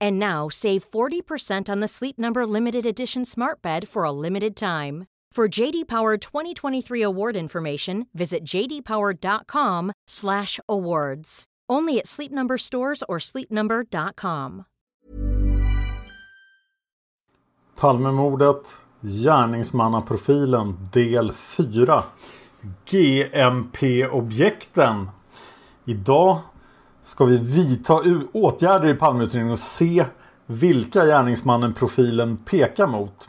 And now save 40% on the Sleep Number limited edition Smart Bed for a limited time. For JD Power 2023 award information, visit jdpower.com/awards. Only at Sleep Number stores or sleepnumber.com. Palmemordet, gärningsmannaprofilen del 4. GMP-objekten. Idag ska vi vidta åtgärder i Palmeutredningen och se vilka gärningsmannen-profilen pekar mot.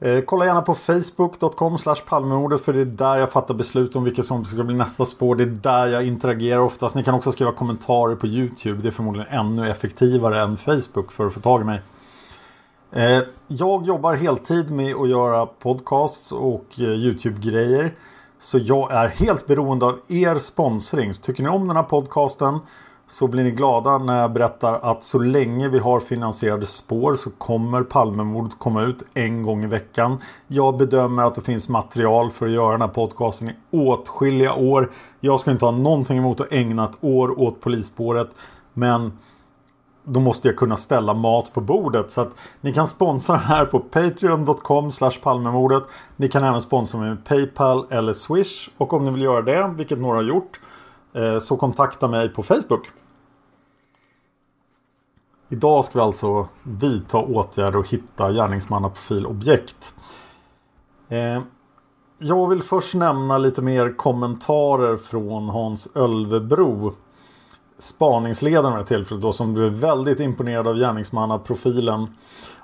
Eh, kolla gärna på facebook.com palmemordet för det är där jag fattar beslut om vilket som ska bli nästa spår. Det är där jag interagerar oftast. Ni kan också skriva kommentarer på YouTube. Det är förmodligen ännu effektivare än Facebook för att få tag i mig. Eh, jag jobbar heltid med att göra podcasts och eh, YouTube-grejer. Så jag är helt beroende av er sponsring. Så tycker ni om den här podcasten så blir ni glada när jag berättar att så länge vi har finansierade spår så kommer Palmemordet komma ut en gång i veckan. Jag bedömer att det finns material för att göra den här podcasten i åtskilliga år. Jag ska inte ha någonting emot att ägna ett år åt polisspåret. Men då måste jag kunna ställa mat på bordet. Så att ni kan sponsra den här på patreon.com palmemordet. Ni kan även sponsra mig med Paypal eller Swish. Och om ni vill göra det, vilket några har gjort, eh, så kontakta mig på Facebook. Idag ska vi alltså vidta åtgärder och hitta gärningsmannaprofilobjekt. Eh, jag vill först nämna lite mer kommentarer från Hans Ölvebro spaningsledaren vid det tillfället då, som blev väldigt imponerad av gärningsmannaprofilen.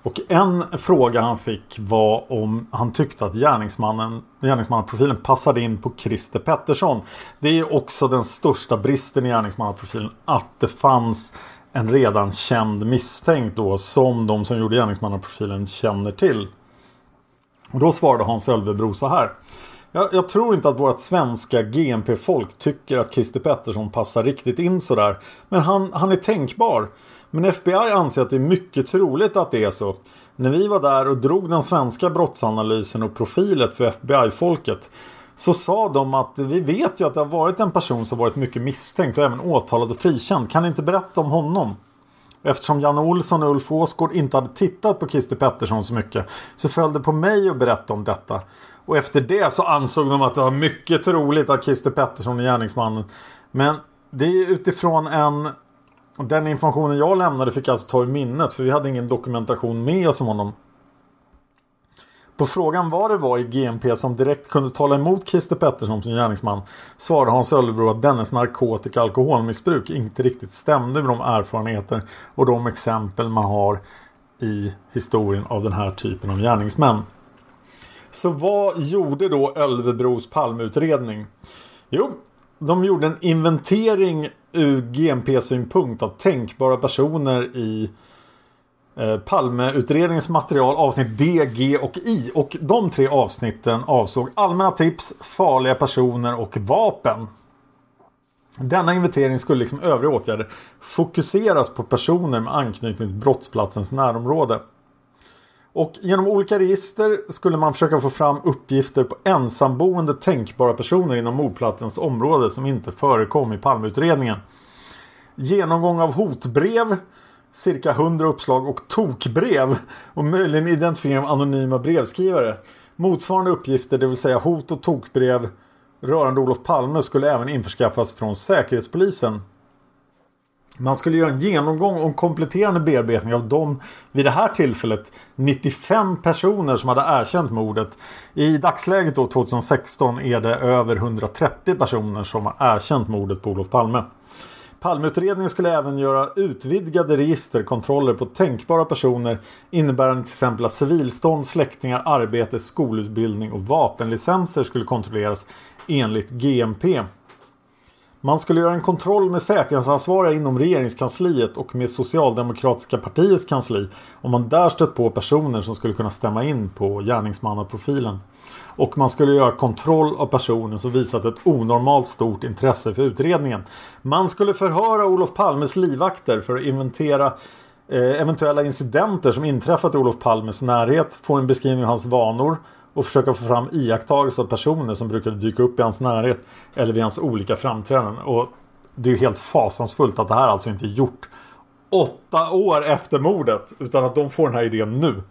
Och en fråga han fick var om han tyckte att gärningsmannen, gärningsmannaprofilen passade in på Christer Pettersson. Det är också den största bristen i gärningsmannaprofilen att det fanns en redan känd misstänkt då som de som gjorde gärningsmannaprofilen känner till. Och då svarade Hans Ölvebro så här. Jag, jag, tror inte att vårt svenska GMP-folk tycker att Christer Pettersson passar riktigt in sådär. Men han, han är tänkbar. Men FBI anser att det är mycket troligt att det är så. När vi var där och drog den svenska brottsanalysen och profilet för FBI-folket så sa de att vi vet ju att det har varit en person som varit mycket misstänkt och även åtalad och frikänd. Kan ni inte berätta om honom? Eftersom Janne Olsson och Ulf Åsgård inte hade tittat på Christer Pettersson så mycket så föll det på mig att berätta om detta. Och efter det så ansåg de att det var mycket troligt att Christer Pettersson är gärningsmannen. Men det är utifrån en... Den informationen jag lämnade fick jag alltså ta i minnet för vi hade ingen dokumentation med oss om honom. På frågan vad det var i GMP som direkt kunde tala emot Christer Pettersson som gärningsman svarade Hans Ölvebro att dennes narkotika och alkoholmissbruk inte riktigt stämde med de erfarenheter och de exempel man har i historien av den här typen av gärningsmän. Så vad gjorde då Ölvebros palmutredning? Jo, de gjorde en inventering ur GMP-synpunkt av tänkbara personer i eh, Palmeutredningens material avsnitt D, G och I. Och de tre avsnitten avsåg allmänna tips, farliga personer och vapen. Denna inventering skulle liksom övriga åtgärder fokuseras på personer med anknytning till brottsplatsens närområde. Och genom olika register skulle man försöka få fram uppgifter på ensamboende tänkbara personer inom mordplatsens område som inte förekom i Palmeutredningen. Genomgång av hotbrev, cirka 100 uppslag och tokbrev och möjligen identifiering av anonyma brevskrivare. Motsvarande uppgifter, det vill säga hot och tokbrev rörande Olof Palme skulle även införskaffas från Säkerhetspolisen. Man skulle göra en genomgång och kompletterande bearbetning av de vid det här tillfället 95 personer som hade erkänt mordet. I dagsläget då 2016 är det över 130 personer som har erkänt mordet på Olof Palme. Palmeutredningen skulle även göra utvidgade registerkontroller på tänkbara personer innebärande till exempel att civilstånd, släktingar, arbete, skolutbildning och vapenlicenser skulle kontrolleras enligt GMP. Man skulle göra en kontroll med säkerhetsansvariga inom regeringskansliet och med Socialdemokratiska partiets kansli om man där stött på personer som skulle kunna stämma in på gärningsmannaprofilen. Och man skulle göra kontroll av personer som visat ett onormalt stort intresse för utredningen. Man skulle förhöra Olof Palmes livvakter för att inventera eh, eventuella incidenter som inträffat i Olof Palmes närhet, få en beskrivning av hans vanor och försöka få fram iakttagelser av personer som brukade dyka upp i hans närhet eller vid hans olika framträdanden. Och det är ju helt fasansfullt att det här alltså inte är gjort åtta år efter mordet utan att de får den här idén nu.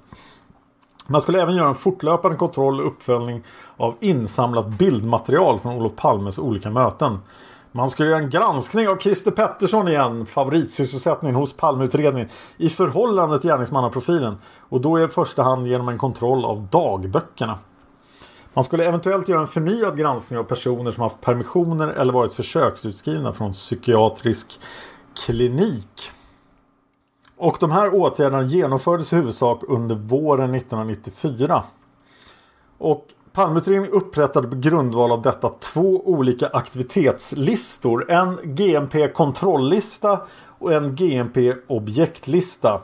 Man skulle även göra en fortlöpande kontroll och uppföljning av insamlat bildmaterial från Olof Palmes olika möten. Man skulle göra en granskning av Christer Pettersson igen, favoritsysselsättningen hos Palmeutredningen, i förhållande till gärningsmannaprofilen. Och då i första hand genom en kontroll av dagböckerna. Man skulle eventuellt göra en förnyad granskning av personer som haft permissioner eller varit försöksutskrivna från psykiatrisk klinik. Och de här åtgärderna genomfördes i huvudsak under våren 1994. Och Palmeutredningen upprättade på grundval av detta två olika aktivitetslistor. En GMP kontrolllista och en GMP objektlista.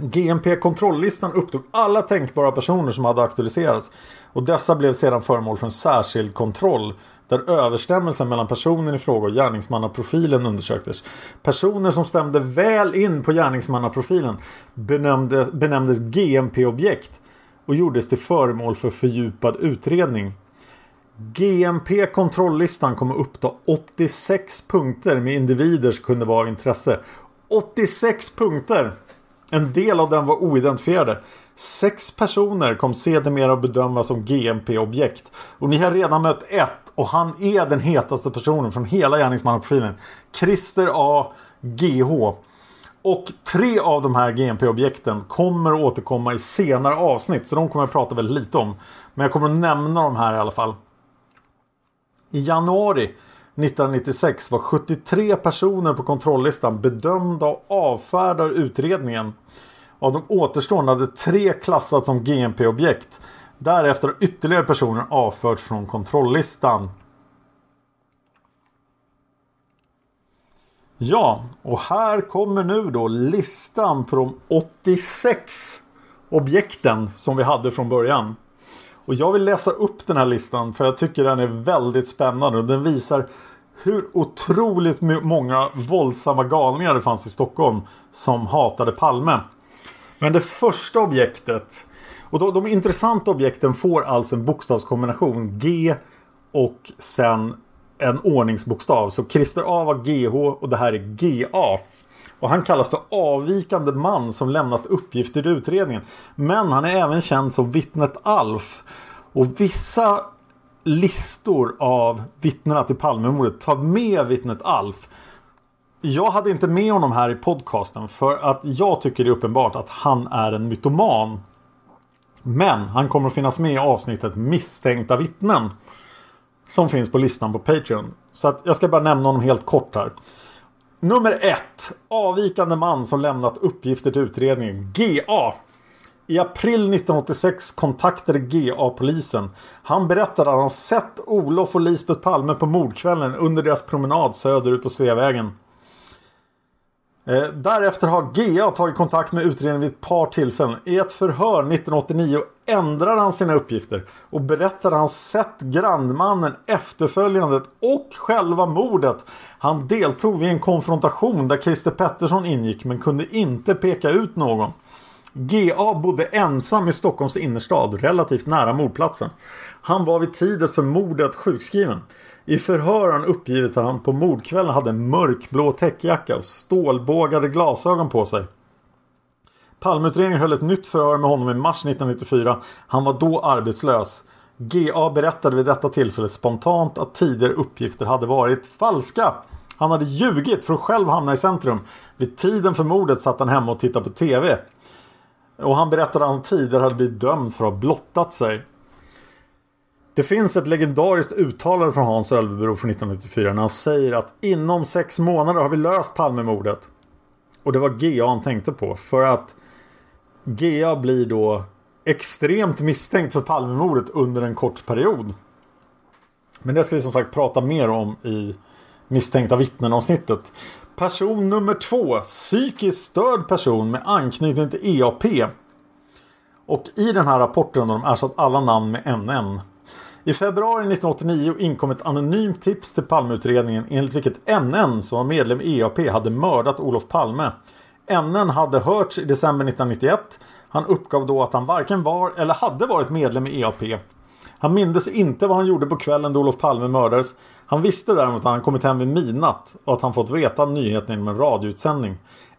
GMP kontrolllistan upptog alla tänkbara personer som hade aktualiserats. Och dessa blev sedan föremål för en särskild kontroll. Där överstämmelsen mellan personen i fråga och gärningsmannaprofilen undersöktes. Personer som stämde väl in på gärningsmannaprofilen benämnde, benämndes GMP-objekt och gjordes till föremål för fördjupad utredning. GMP kontrolllistan kommer uppta 86 punkter med individer som kunde vara av intresse. 86 punkter! En del av dem var oidentifierade. Sex personer kom sedermera att bedömas som GMP-objekt. Och ni har redan mött ett och han är den hetaste personen från hela gärningsmannaprofilen. Christer A. GH. Och tre av de här GMP-objekten kommer att återkomma i senare avsnitt. Så de kommer jag prata väldigt lite om. Men jag kommer att nämna de här i alla fall. I januari 1996 var 73 personer på kontrolllistan bedömda och avfärdade utredningen. Av de återstående hade tre klassats som GMP-objekt. Därefter har ytterligare personer avförts från kontrolllistan. Ja, och här kommer nu då listan på de 86 objekten som vi hade från början. Och jag vill läsa upp den här listan för jag tycker den är väldigt spännande och den visar hur otroligt många våldsamma galningar det fanns i Stockholm som hatade Palme. Men det första objektet och de, de intressanta objekten får alltså en bokstavskombination G och sen en ordningsbokstav. Så Christer A var GH och det här är GA. Och han kallas för avvikande man som lämnat uppgifter i utredningen. Men han är även känd som vittnet Alf. Och vissa listor av vittnena till Palmemordet tar med vittnet Alf. Jag hade inte med honom här i podcasten för att jag tycker det är uppenbart att han är en mytoman. Men han kommer att finnas med i avsnittet misstänkta vittnen. Som finns på listan på Patreon. Så att jag ska bara nämna honom helt kort här. Nummer ett. Avvikande man som lämnat uppgifter till utredningen. GA. I april 1986 kontaktade GA polisen. Han berättade att han sett Olof och Lisbeth Palme på mordkvällen under deras promenad söderut på Sveavägen. Eh, därefter har GA tagit kontakt med utredningen vid ett par tillfällen. I ett förhör 1989 ändrade han sina uppgifter och berättade att han sett grannmannen efterföljandet och själva mordet. Han deltog vid en konfrontation där Christer Pettersson ingick men kunde inte peka ut någon. GA bodde ensam i Stockholms innerstad, relativt nära mordplatsen. Han var vid tiden för mordet sjukskriven. I förhör har han uppgivit att han på mordkvällen hade en mörkblå täckjacka och stålbågade glasögon på sig. Palmeutredningen höll ett nytt förhör med honom i mars 1994. Han var då arbetslös. GA berättade vid detta tillfälle spontant att tidigare uppgifter hade varit falska. Han hade ljugit för att själv hamna i centrum. Vid tiden för mordet satt han hemma och tittade på TV. Och han berättade att han tidigare hade blivit dömd för att ha blottat sig. Det finns ett legendariskt uttalande från Hans Ölvebro från 1994 när han säger att inom sex månader har vi löst Palmemordet. Och det var GA han tänkte på för att GA blir då extremt misstänkt för Palmemordet under en kort period. Men det ska vi som sagt prata mer om i misstänkta vittnen avsnittet. Person nummer två. Psykiskt störd person med anknytning till EAP. Och i den här rapporten har de ersatt alla namn med NN. I februari 1989 inkom ett anonymt tips till Palmeutredningen enligt vilket NN som var medlem i EAP hade mördat Olof Palme. NN hade hörts i december 1991. Han uppgav då att han varken var eller hade varit medlem i EAP. Han mindes inte vad han gjorde på kvällen då Olof Palme mördades. Han visste däremot att han kommit hem vid midnatt och att han fått veta nyheten genom en radioutsändning.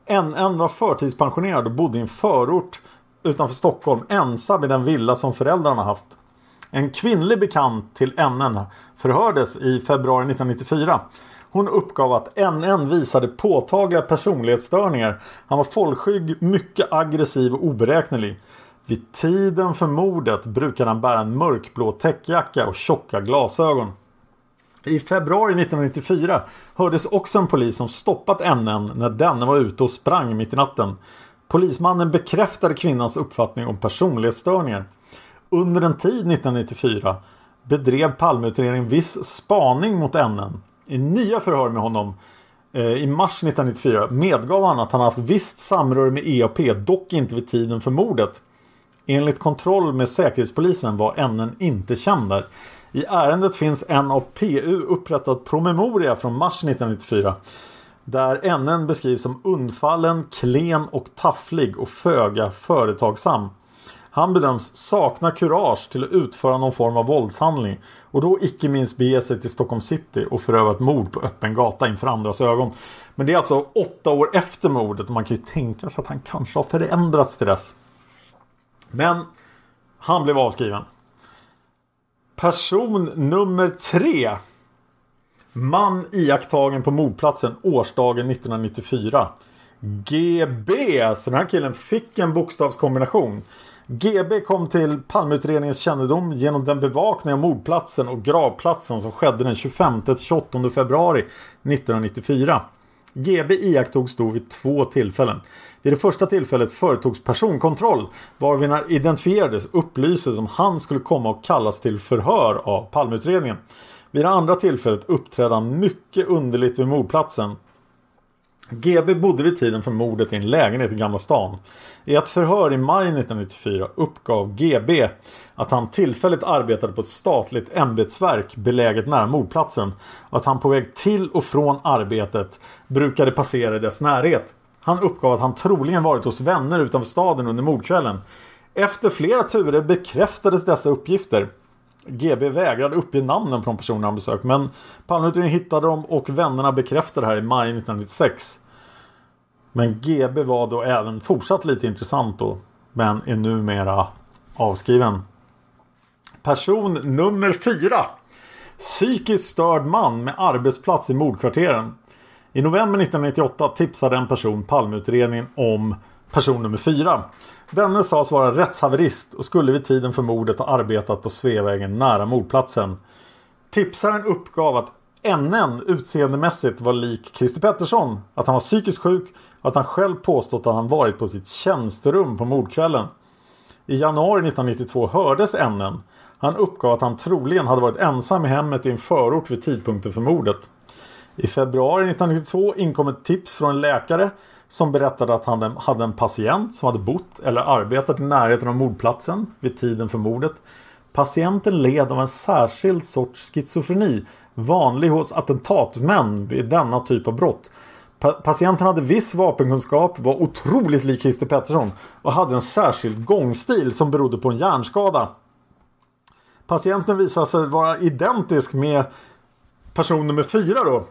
NN var förtidspensionerad och bodde i en förort utanför Stockholm ensam i den villa som föräldrarna haft. En kvinnlig bekant till NN förhördes i februari 1994. Hon uppgav att NN visade påtagliga personlighetsstörningar. Han var folkskygg, mycket aggressiv och oberäknelig. Vid tiden för mordet brukade han bära en mörkblå täckjacka och tjocka glasögon. I februari 1994 hördes också en polis som stoppat NN när denne var ute och sprang mitt i natten. Polismannen bekräftade kvinnans uppfattning om personlighetsstörningar. Under en tid 1994 bedrev Palmeutredningen viss spaning mot NN. I nya förhör med honom eh, i mars 1994 medgav han att han haft visst samröre med EAP, dock inte vid tiden för mordet. Enligt kontroll med Säkerhetspolisen var NN inte känd där. I ärendet finns en av PU upprättad promemoria från mars 1994. Där NN beskrivs som undfallen, klen och tafflig och föga företagsam. Han bedöms sakna kurage till att utföra någon form av våldshandling och då icke minst bege sig till Stockholm city och föröva ett mord på öppen gata inför andras ögon. Men det är alltså åtta år efter mordet och man kan ju tänka sig att han kanske har förändrats till dess. Men han blev avskriven. Person nummer tre. Man iakttagen på mordplatsen årsdagen 1994. GB. Så den här killen fick en bokstavskombination. GB kom till Palmeutredningens kännedom genom den bevakning av mordplatsen och gravplatsen som skedde den 25-28 februari 1994. GB iakttogs då vid två tillfällen. Vid det första tillfället företogs personkontroll varvid när identifierades upplystes om han skulle komma och kallas till förhör av Palmeutredningen. Vid det andra tillfället uppträdde han mycket underligt vid mordplatsen. GB bodde vid tiden för mordet i en lägenhet i Gamla stan. I ett förhör i maj 1994 uppgav GB att han tillfälligt arbetade på ett statligt ämbetsverk beläget nära mordplatsen och att han på väg till och från arbetet brukade passera i dess närhet. Han uppgav att han troligen varit hos vänner utanför staden under mordkvällen. Efter flera turer bekräftades dessa uppgifter. GB vägrade uppge namnen på de personer han besökt men Palmeutredningen hittade dem och vännerna bekräftade det här i maj 1996. Men GB var då även fortsatt lite intressant då men är numera avskriven. Person nummer fyra. Psykiskt störd man med arbetsplats i mordkvarteren. I november 1998 tipsade en person Palmeutredningen om person nummer fyra. Denne sades vara rättshaverist och skulle vid tiden för mordet ha arbetat på Sveavägen nära mordplatsen. Tipsaren uppgav att NN utseendemässigt var lik Christer Pettersson, att han var psykiskt sjuk att han själv påstått att han varit på sitt tjänsterum på mordkvällen. I januari 1992 hördes NN. Han uppgav att han troligen hade varit ensam i hemmet i en förort vid tidpunkten för mordet. I februari 1992 inkom ett tips från en läkare som berättade att han hade en patient som hade bott eller arbetat i närheten av mordplatsen vid tiden för mordet. Patienten led av en särskild sorts schizofreni vanlig hos attentatmän vid denna typ av brott. Pa patienten hade viss vapenkunskap, var otroligt lik Christer Pettersson och hade en särskild gångstil som berodde på en hjärnskada. Patienten visade sig vara identisk med person nummer fyra då.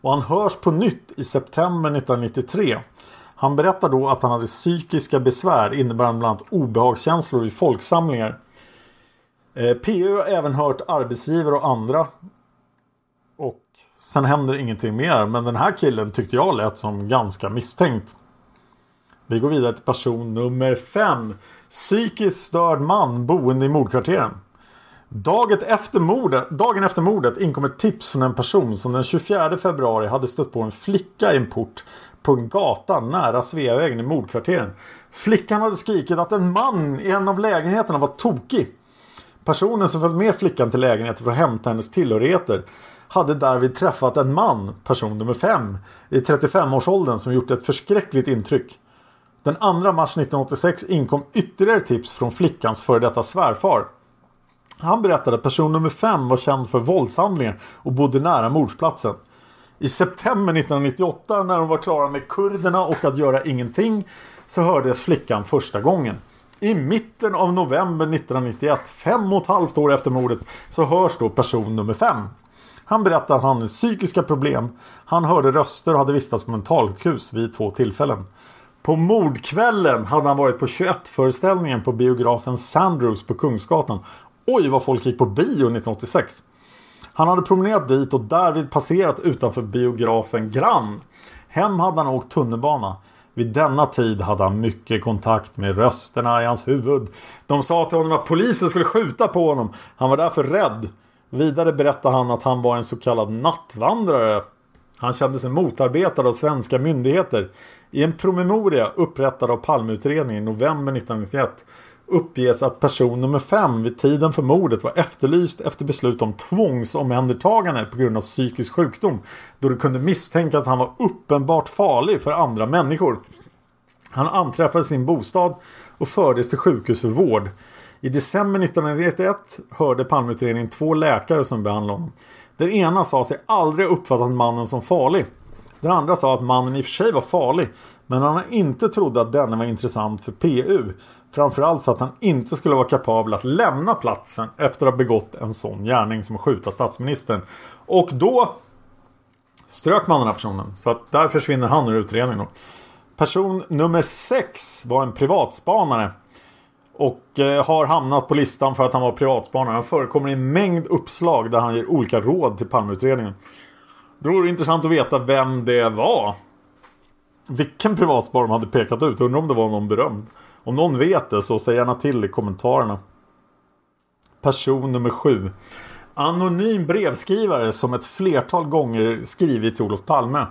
Och han hörs på nytt i september 1993. Han berättar då att han hade psykiska besvär innebärande bland annat obehagskänslor i folksamlingar. Eh, PU har även hört arbetsgivare och andra. Sen händer ingenting mer. Men den här killen tyckte jag lät som ganska misstänkt. Vi går vidare till person nummer 5. Psykiskt störd man boende i mordkvarteren. Dagen efter, mordet, dagen efter mordet inkom ett tips från en person som den 24 februari hade stött på en flicka i en port på en gata nära Sveavägen i mordkvarteren. Flickan hade skrikit att en man i en av lägenheterna var tokig. Personen som följde med flickan till lägenheten för att hämta hennes tillhörigheter hade därvid träffat en man, person nummer 5, i 35-årsåldern som gjort ett förskräckligt intryck. Den 2 mars 1986 inkom ytterligare tips från flickans före detta svärfar. Han berättade att person nummer 5 var känd för våldshandlingar och bodde nära mordsplatsen. I september 1998 när de var klara med kurderna och att göra ingenting så hördes flickan första gången. I mitten av november 1991, fem och ett halvt år efter mordet, så hörs då person nummer 5. Han berättar att han hade psykiska problem. Han hörde röster och hade vistats på mentalsjukhus vid två tillfällen. På mordkvällen hade han varit på 21-föreställningen på biografen Sandrews på Kungsgatan. Oj vad folk gick på bio 1986. Han hade promenerat dit och därvid passerat utanför biografen Grand. Hem hade han åkt tunnelbana. Vid denna tid hade han mycket kontakt med rösterna i hans huvud. De sa till honom att polisen skulle skjuta på honom. Han var därför rädd. Vidare berättar han att han var en så kallad nattvandrare. Han kände sig motarbetad av svenska myndigheter. I en promemoria upprättad av Palmeutredningen i november 1991 uppges att person nummer 5 vid tiden för mordet var efterlyst efter beslut om tvångsomhändertagande på grund av psykisk sjukdom. Då det kunde misstänka att han var uppenbart farlig för andra människor. Han anträffade sin bostad och fördes till sjukhus för vård. I december 1991 hörde Palmeutredningen två läkare som behandlade honom. Den ena sa sig aldrig ha uppfattat mannen som farlig. Den andra sa att mannen i och för sig var farlig men han inte trodde att denne var intressant för PU. Framförallt för att han inte skulle vara kapabel att lämna platsen efter att ha begått en sån gärning som att skjuta statsministern. Och då strök man den här personen. Så att där försvinner han ur utredningen. Person nummer 6 var en privatspanare. Och eh, har hamnat på listan för att han var privatspanare. Han förekommer i en mängd uppslag där han ger olika råd till Palmeutredningen. Det vore intressant att veta vem det var. Vilken privatspanare de hade pekat ut. Undrar om det var någon berömd. Om någon vet det så säg gärna till i kommentarerna. Person nummer sju. Anonym brevskrivare som ett flertal gånger skrivit till Olof Palme.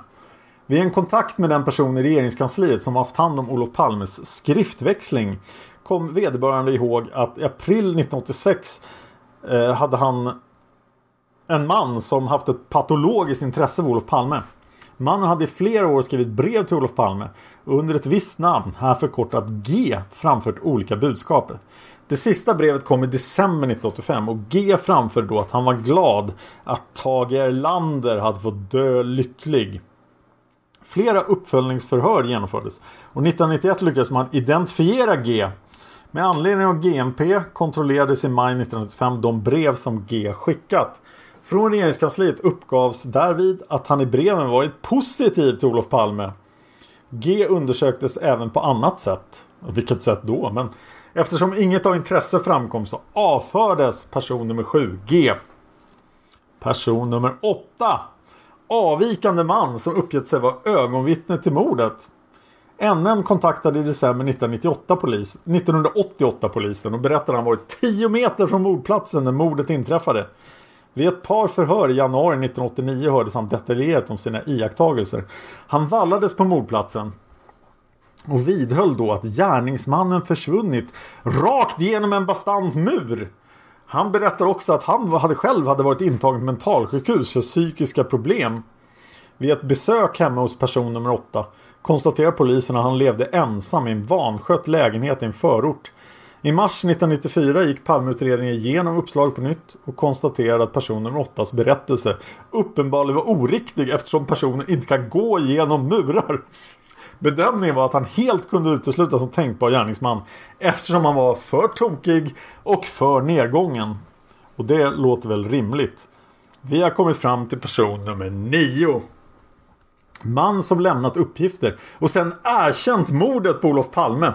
Vid en kontakt med den person i regeringskansliet som haft hand om Olof Palmes skriftväxling kom vederbörande ihåg att i april 1986 eh, hade han en man som haft ett patologiskt intresse för Olof Palme. Mannen hade i flera år skrivit brev till Olof Palme och under ett visst namn, här förkortat G, framfört olika budskap. Det sista brevet kom i december 1985 och G framförde då att han var glad att Tage Erlander hade fått dö lycklig. Flera uppföljningsförhör genomfördes och 1991 lyckades man identifiera G. Med anledning av GMP kontrollerades i maj 1995 de brev som G skickat. Från regeringskansliet uppgavs därvid att han i breven varit positiv till Olof Palme. G undersöktes även på annat sätt. Vilket sätt då? Men eftersom inget av intresse framkom så avfördes person nummer 7, G. Person nummer 8. Avvikande man som uppgett sig vara ögonvittne till mordet. NN kontaktade i december 1998 polis, 1988 polisen och berättade att han varit 10 meter från mordplatsen när mordet inträffade. Vid ett par förhör i januari 1989 hördes han detaljerat om sina iakttagelser. Han vallades på mordplatsen och vidhöll då att gärningsmannen försvunnit rakt genom en bastant mur. Han berättar också att han hade själv hade varit intagen på mentalsjukhus för psykiska problem. Vid ett besök hemma hos person nummer 8 konstaterar polisen att han levde ensam i en vanskött lägenhet i en förort. I mars 1994 gick Palmeutredningen igenom uppslaget på nytt och konstaterade att person nummer 8s berättelse uppenbarligen var oriktig eftersom personen inte kan gå igenom murar. Bedömningen var att han helt kunde uteslutas som tänkbar gärningsman eftersom han var för tokig och för nedgången. Och det låter väl rimligt. Vi har kommit fram till person nummer 9. Man som lämnat uppgifter och sen erkänt mordet på Olof Palme.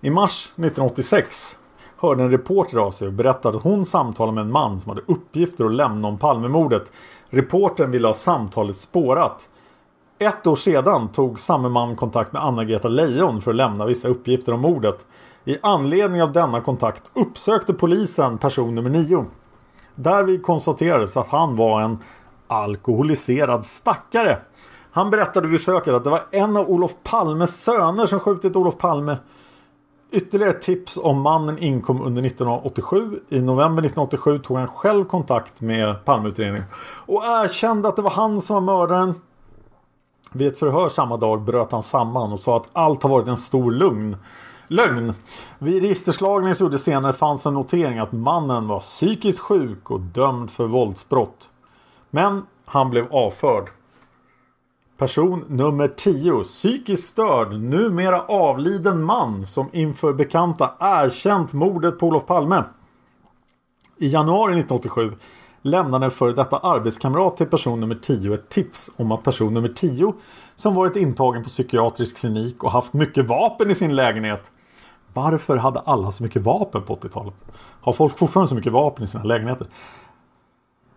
I mars 1986 hörde en reporter av sig och berättade att hon samtalade med en man som hade uppgifter att lämna om Palmemordet. Reporten ville ha samtalet spårat. Ett år sedan tog samme man kontakt med Anna-Greta Leijon för att lämna vissa uppgifter om mordet. I anledning av denna kontakt uppsökte polisen person nummer 9. Därvid konstaterades att han var en alkoholiserad stackare. Han berättade vid söket att det var en av Olof Palmes söner som skjutit Olof Palme. Ytterligare tips om mannen inkom under 1987. I november 1987 tog han själv kontakt med Palmeutredningen och erkände att det var han som var mördaren. Vid ett förhör samma dag bröt han samman och sa att allt har varit en stor lugn. Lögn! Vid registerslagningen som gjordes senare fanns en notering att mannen var psykiskt sjuk och dömd för våldsbrott. Men han blev avförd. Person nummer 10. Psykiskt störd, numera avliden man som inför bekanta erkänt mordet på Olof Palme. I januari 1987 lämnade en före detta arbetskamrat till person nummer 10 ett tips om att person nummer 10 som varit intagen på psykiatrisk klinik och haft mycket vapen i sin lägenhet. Varför hade alla så mycket vapen på 80-talet? Har folk fortfarande så mycket vapen i sina lägenheter?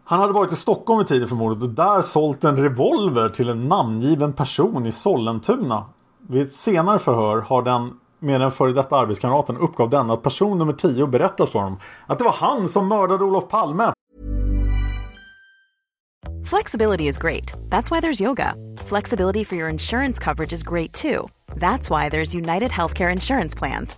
Han hade varit i Stockholm vid tiden för mordet och där sålt en revolver till en namngiven person i Sollentuna. Vid ett senare förhör har den med den före detta arbetskamraten uppgav den att person nummer 10 berättat för honom att det var han som mördade Olof Palme. Flexibility is great. That's why there's yoga. Flexibility for your insurance coverage is great too. That's why there's United Healthcare Insurance Plans.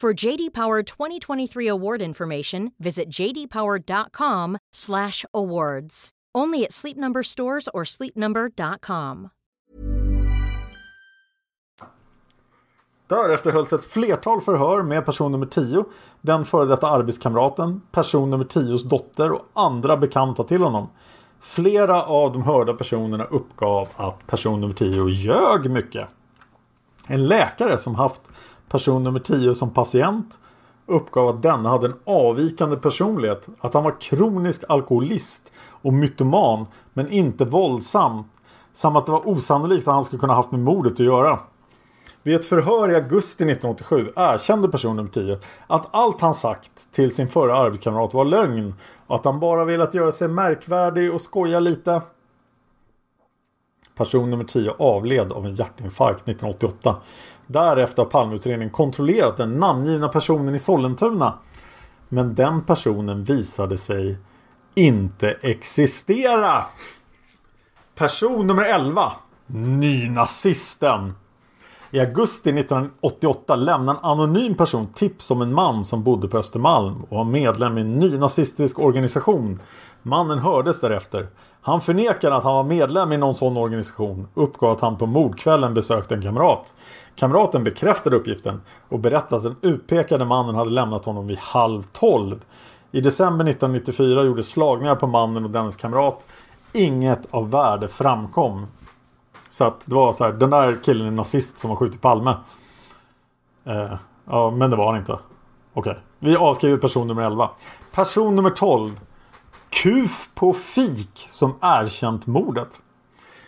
For JD Power 2023 award information, visit jdpower.com/awards. Only at Sleep Number stores or sleepnumber.com. Därefter hölls ett flertal förhör med person nummer 10, den före detta arbetskamraten, person nummer 10s dotter och andra bekanta till honom. Flera av de hörda personerna uppgav att person nummer 10 ljög mycket. En läkare som haft person nummer 10 som patient uppgav att denna hade en avvikande personlighet. Att han var kronisk alkoholist och mytoman men inte våldsam. Samt att det var osannolikt att han skulle kunna haft med mordet att göra. Vid ett förhör i augusti 1987 erkände person nummer 10 att allt han sagt till sin förra arbetskamrat var lögn och att han bara velat göra sig märkvärdig och skoja lite. Person nummer 10 avled av en hjärtinfarkt 1988. Därefter har Palmeutredningen kontrollerat den namngivna personen i Sollentuna. Men den personen visade sig inte existera. Person nummer 11. Nynazisten. I augusti 1988 lämnade en anonym person tips om en man som bodde på Östermalm och var medlem i en ny nazistisk organisation. Mannen hördes därefter. Han förnekade att han var medlem i någon sån organisation uppgav att han på mordkvällen besökte en kamrat. Kamraten bekräftade uppgiften och berättade att den utpekade mannen hade lämnat honom vid halv tolv. I december 1994 gjordes slagningar på mannen och dennes kamrat. Inget av värde framkom. Så att det var så här, den där killen är nazist som har skjutit Palme. Eh, ja, men det var han inte. Okej, okay. vi avskriver person nummer 11. Person nummer 12. Kuf på fik som erkänt mordet.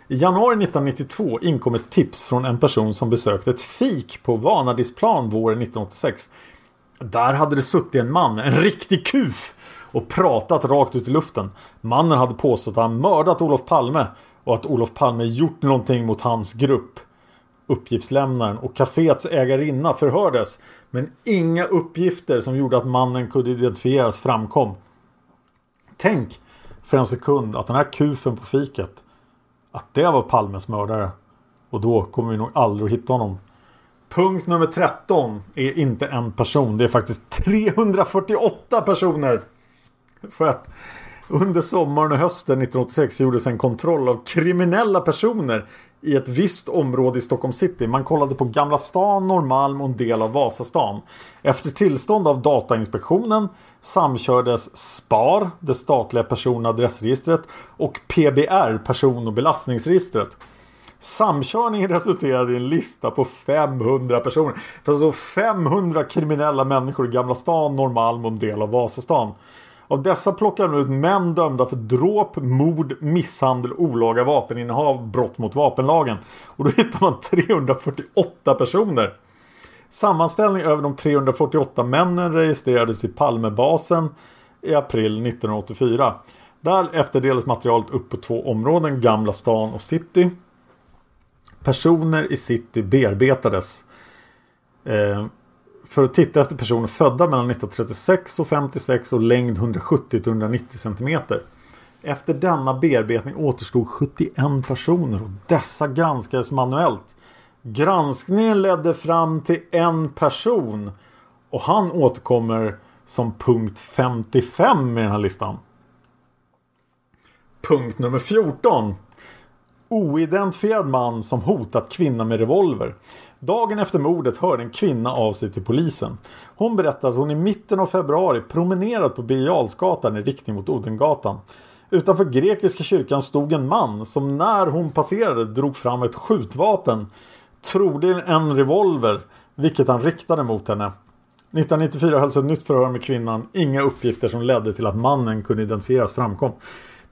I januari 1992 inkom ett tips från en person som besökte ett fik på Vanadisplan våren 1986. Där hade det suttit en man, en riktig kuf och pratat rakt ut i luften. Mannen hade påstått att han mördat Olof Palme och att Olof Palme gjort någonting mot hans grupp. Uppgiftslämnaren och kaféets ägarinna förhördes men inga uppgifter som gjorde att mannen kunde identifieras framkom. Tänk för en sekund att den här kufen på fiket att det var Palmes mördare. Och då kommer vi nog aldrig att hitta honom. Punkt nummer 13 är inte en person. Det är faktiskt 348 personer. För att under sommaren och hösten 1986 gjordes en kontroll av kriminella personer i ett visst område i Stockholm city. Man kollade på Gamla stan, Norrmalm och en del av Vasastan. Efter tillstånd av Datainspektionen samkördes SPAR, det statliga person och adressregistret och PBR, person och belastningsregistret. Samkörningen resulterade i en lista på 500 personer. Alltså 500 kriminella människor i Gamla stan, Norrmalm och en del av Vasastan. Av dessa plockar de ut män dömda för dråp, mord, misshandel, olaga vapeninnehav, brott mot vapenlagen. Och då hittar man 348 personer. Sammanställning över de 348 männen registrerades i Palmebasen i april 1984. Därefter delades materialet upp på två områden, Gamla stan och city. Personer i city bearbetades. Eh, för att titta efter personer födda mellan 1936 och 56 och längd 170-190 cm. Efter denna bearbetning återstod 71 personer och dessa granskades manuellt. Granskningen ledde fram till en person och han återkommer som punkt 55 i den här listan. Punkt nummer 14. Oidentifierad man som hotat kvinna med revolver. Dagen efter mordet hörde en kvinna av sig till polisen. Hon berättade att hon i mitten av februari promenerat på Birger i riktning mot Odengatan. Utanför grekiska kyrkan stod en man som när hon passerade drog fram ett skjutvapen. Troligen en revolver, vilket han riktade mot henne. 1994 hölls ett nytt förhör med kvinnan. Inga uppgifter som ledde till att mannen kunde identifieras framkom.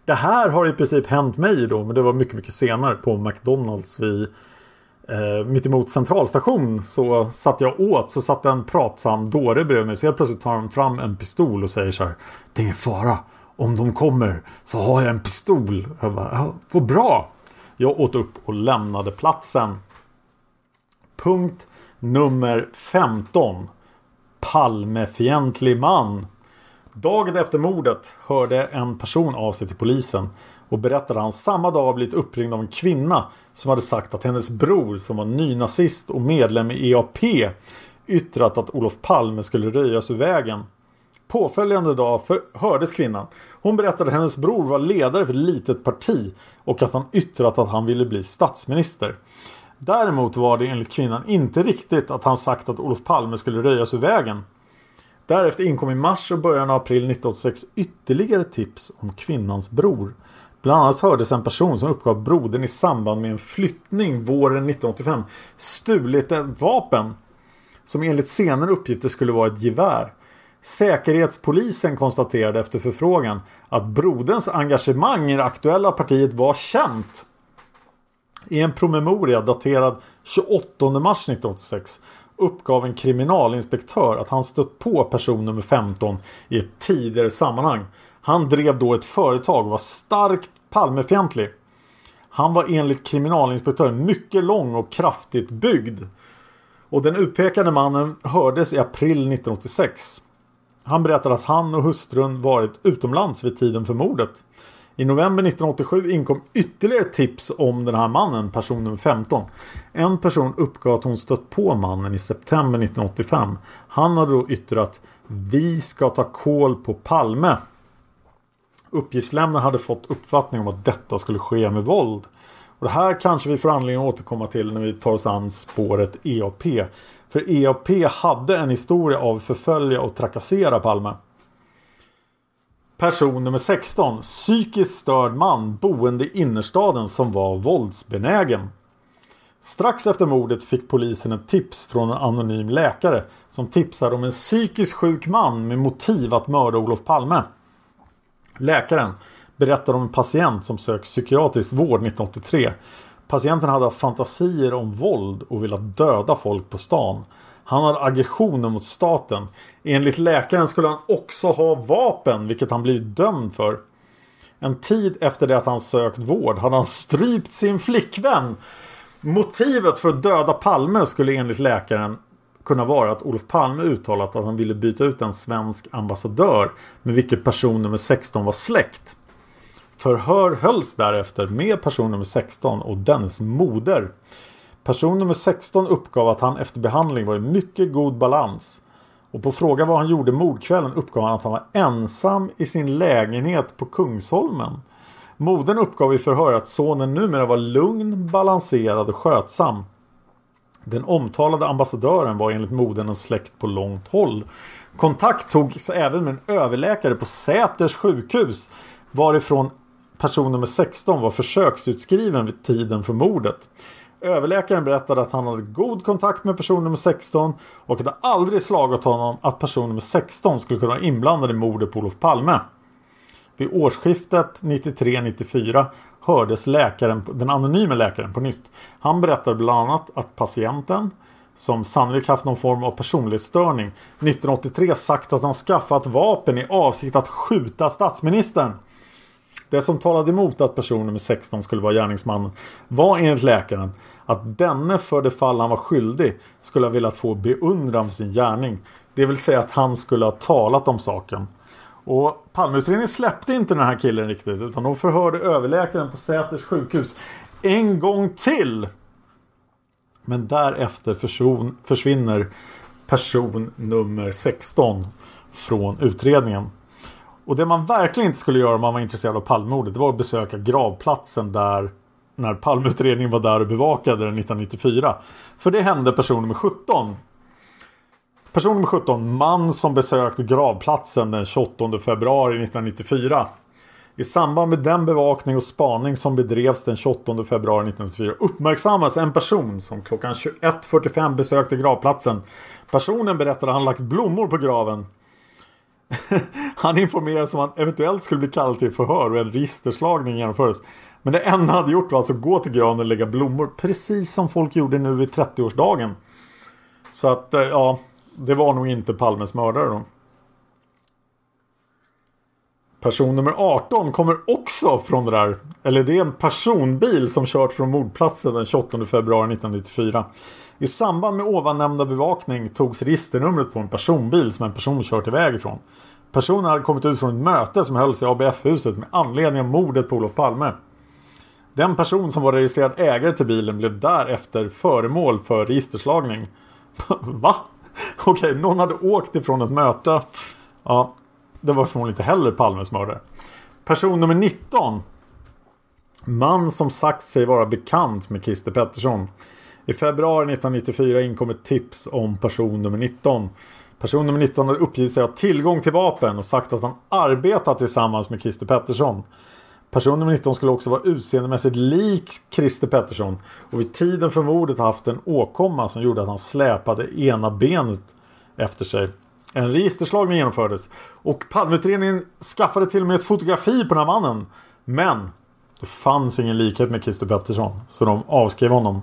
Det här har i princip hänt mig då, men det var mycket, mycket senare på McDonalds vid eh, mittemot centralstation så satt jag åt så satt en pratsam dåre bredvid mig. Så helt plötsligt tar han fram en pistol och säger så här. Det är ingen fara. Om de kommer så har jag en pistol. Jag bara, ja, vad bra. Jag åt upp och lämnade platsen. Punkt nummer 15. Palmefientlig man. Dagen efter mordet hörde en person av sig till polisen och berättade att han samma dag blivit uppringd av en kvinna som hade sagt att hennes bror som var nynazist och medlem i EAP yttrat att Olof Palme skulle röjas ur vägen. Påföljande dag hördes kvinnan. Hon berättade att hennes bror var ledare för ett litet parti och att han yttrat att han ville bli statsminister. Däremot var det enligt kvinnan inte riktigt att han sagt att Olof Palme skulle röjas ur vägen. Därefter inkom i mars och början av april 1986 ytterligare tips om kvinnans bror. Bland annat hördes en person som uppgav brodern i samband med en flyttning våren 1985 stulit ett vapen som enligt senare uppgifter skulle vara ett gevär. Säkerhetspolisen konstaterade efter förfrågan att broderns engagemang i det aktuella partiet var känt. I en promemoria daterad 28 mars 1986 uppgav en kriminalinspektör att han stött på person nummer 15 i ett tidigare sammanhang. Han drev då ett företag och var starkt Palmefientlig. Han var enligt kriminalinspektören mycket lång och kraftigt byggd. Och den utpekade mannen hördes i april 1986. Han berättade att han och hustrun varit utomlands vid tiden för mordet. I november 1987 inkom ytterligare tips om den här mannen, person nummer 15. En person uppgav att hon stött på mannen i september 1985. Han hade då yttrat Vi ska ta koll på Palme. Uppgiftslämnaren hade fått uppfattning om att detta skulle ske med våld. Och det här kanske vi får anledning att återkomma till när vi tar oss an spåret EAP. För EAP hade en historia av förfölja och trakassera Palme. Person nummer 16. Psykiskt störd man boende i innerstaden som var våldsbenägen. Strax efter mordet fick polisen ett tips från en anonym läkare som tipsade om en psykiskt sjuk man med motiv att mörda Olof Palme. Läkaren berättar om en patient som sökt psykiatrisk vård 1983. Patienten hade haft fantasier om våld och velat döda folk på stan. Han har aggressioner mot staten. Enligt läkaren skulle han också ha vapen, vilket han blivit dömd för. En tid efter det att han sökt vård hade han strypt sin flickvän. Motivet för att döda Palme skulle enligt läkaren kunna vara att Olof Palme uttalat att han ville byta ut en svensk ambassadör med vilket person nummer 16 var släkt. Förhör hölls därefter med person nummer 16 och dennes moder. Person nummer 16 uppgav att han efter behandling var i mycket god balans. Och på fråga vad han gjorde mordkvällen uppgav han att han var ensam i sin lägenhet på Kungsholmen. Modern uppgav i förhör att sonen numera var lugn, balanserad och skötsam. Den omtalade ambassadören var enligt modern en släkt på långt håll. Kontakt togs även med en överläkare på Säters sjukhus varifrån person nummer 16 var försöksutskriven vid tiden för mordet. Överläkaren berättade att han hade god kontakt med person nummer 16 och att det aldrig slagit honom att person nummer 16 skulle kunna vara inblandad i mordet på Olof Palme. Vid årsskiftet 93-94 hördes läkaren, den anonyme läkaren på nytt. Han berättade bland annat att patienten som sannolikt haft någon form av personlighetsstörning 1983 sagt att han skaffat vapen i avsikt att skjuta statsministern. Det som talade emot att person nummer 16 skulle vara gärningsmannen var enligt läkaren att denne för det fall han var skyldig skulle ha velat få beundran för sin gärning. Det vill säga att han skulle ha talat om saken. Och Palmeutredningen släppte inte den här killen riktigt utan de förhörde överläkaren på Säters sjukhus en gång till. Men därefter försvon, försvinner person nummer 16 från utredningen. Och det man verkligen inte skulle göra om man var intresserad av Palmemordet det var att besöka gravplatsen där när Palmeutredningen var där och bevakade den 1994. För det hände person nummer 17. Person nummer 17, man som besökte gravplatsen den 28 februari 1994. I samband med den bevakning och spaning som bedrevs den 28 februari 1994 uppmärksammas en person som klockan 21.45 besökte gravplatsen. Personen berättade att han lagt blommor på graven. han informerades om att han eventuellt skulle bli kallad till förhör och en registerslagning genomfördes. Men det enda han hade gjort var alltså att gå till graven och lägga blommor. Precis som folk gjorde nu vid 30-årsdagen. Så att eh, ja, det var nog inte Palmes mördare då. Person nummer 18 kommer också från det där. Eller det är en personbil som kört från mordplatsen den 28 februari 1994. I samband med ovannämnda bevakning togs registernumret på en personbil som en person kört iväg ifrån. Personen hade kommit ut från ett möte som hölls i ABF-huset med anledning av mordet på Olof Palme. Den person som var registrerad ägare till bilen blev därefter föremål för registerslagning. Va? Okej, någon hade åkt ifrån ett möte. Ja, det var förmodligen inte heller Palmes mördare. Person nummer 19. Man som sagt sig vara bekant med Christer Pettersson. I februari 1994 inkom ett tips om person nummer 19. Person nummer 19 hade uppgivit sig ha tillgång till vapen och sagt att han arbetat tillsammans med Christer Pettersson. Person nummer 19 skulle också vara utseendemässigt lik Christer Pettersson och vid tiden för mordet haft en åkomma som gjorde att han släpade ena benet efter sig. En registerslagning genomfördes och Palmeutredningen skaffade till och med ett fotografi på den här mannen. Men det fanns ingen likhet med Christer Pettersson så de avskrev honom.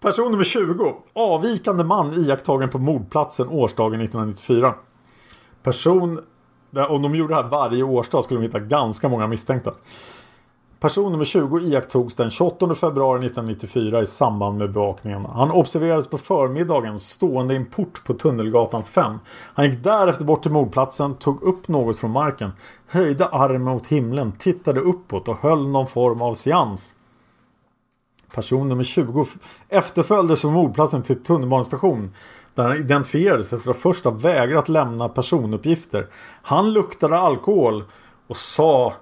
Person nummer 20. Avvikande man iakttagen på mordplatsen årsdagen 1994. Person om de gjorde det här varje årsdag skulle de hitta ganska många misstänkta. Person nummer 20 iakttogs den 28 februari 1994 i samband med bevakningen. Han observerades på förmiddagen stående i en port på Tunnelgatan 5. Han gick därefter bort till mordplatsen, tog upp något från marken, höjde armen mot himlen, tittade uppåt och höll någon form av seans. Person nummer 20 efterföljdes från mordplatsen till tunnelbanestation där han identifierades efter att först ha vägrat lämna personuppgifter. Han luktade alkohol och sa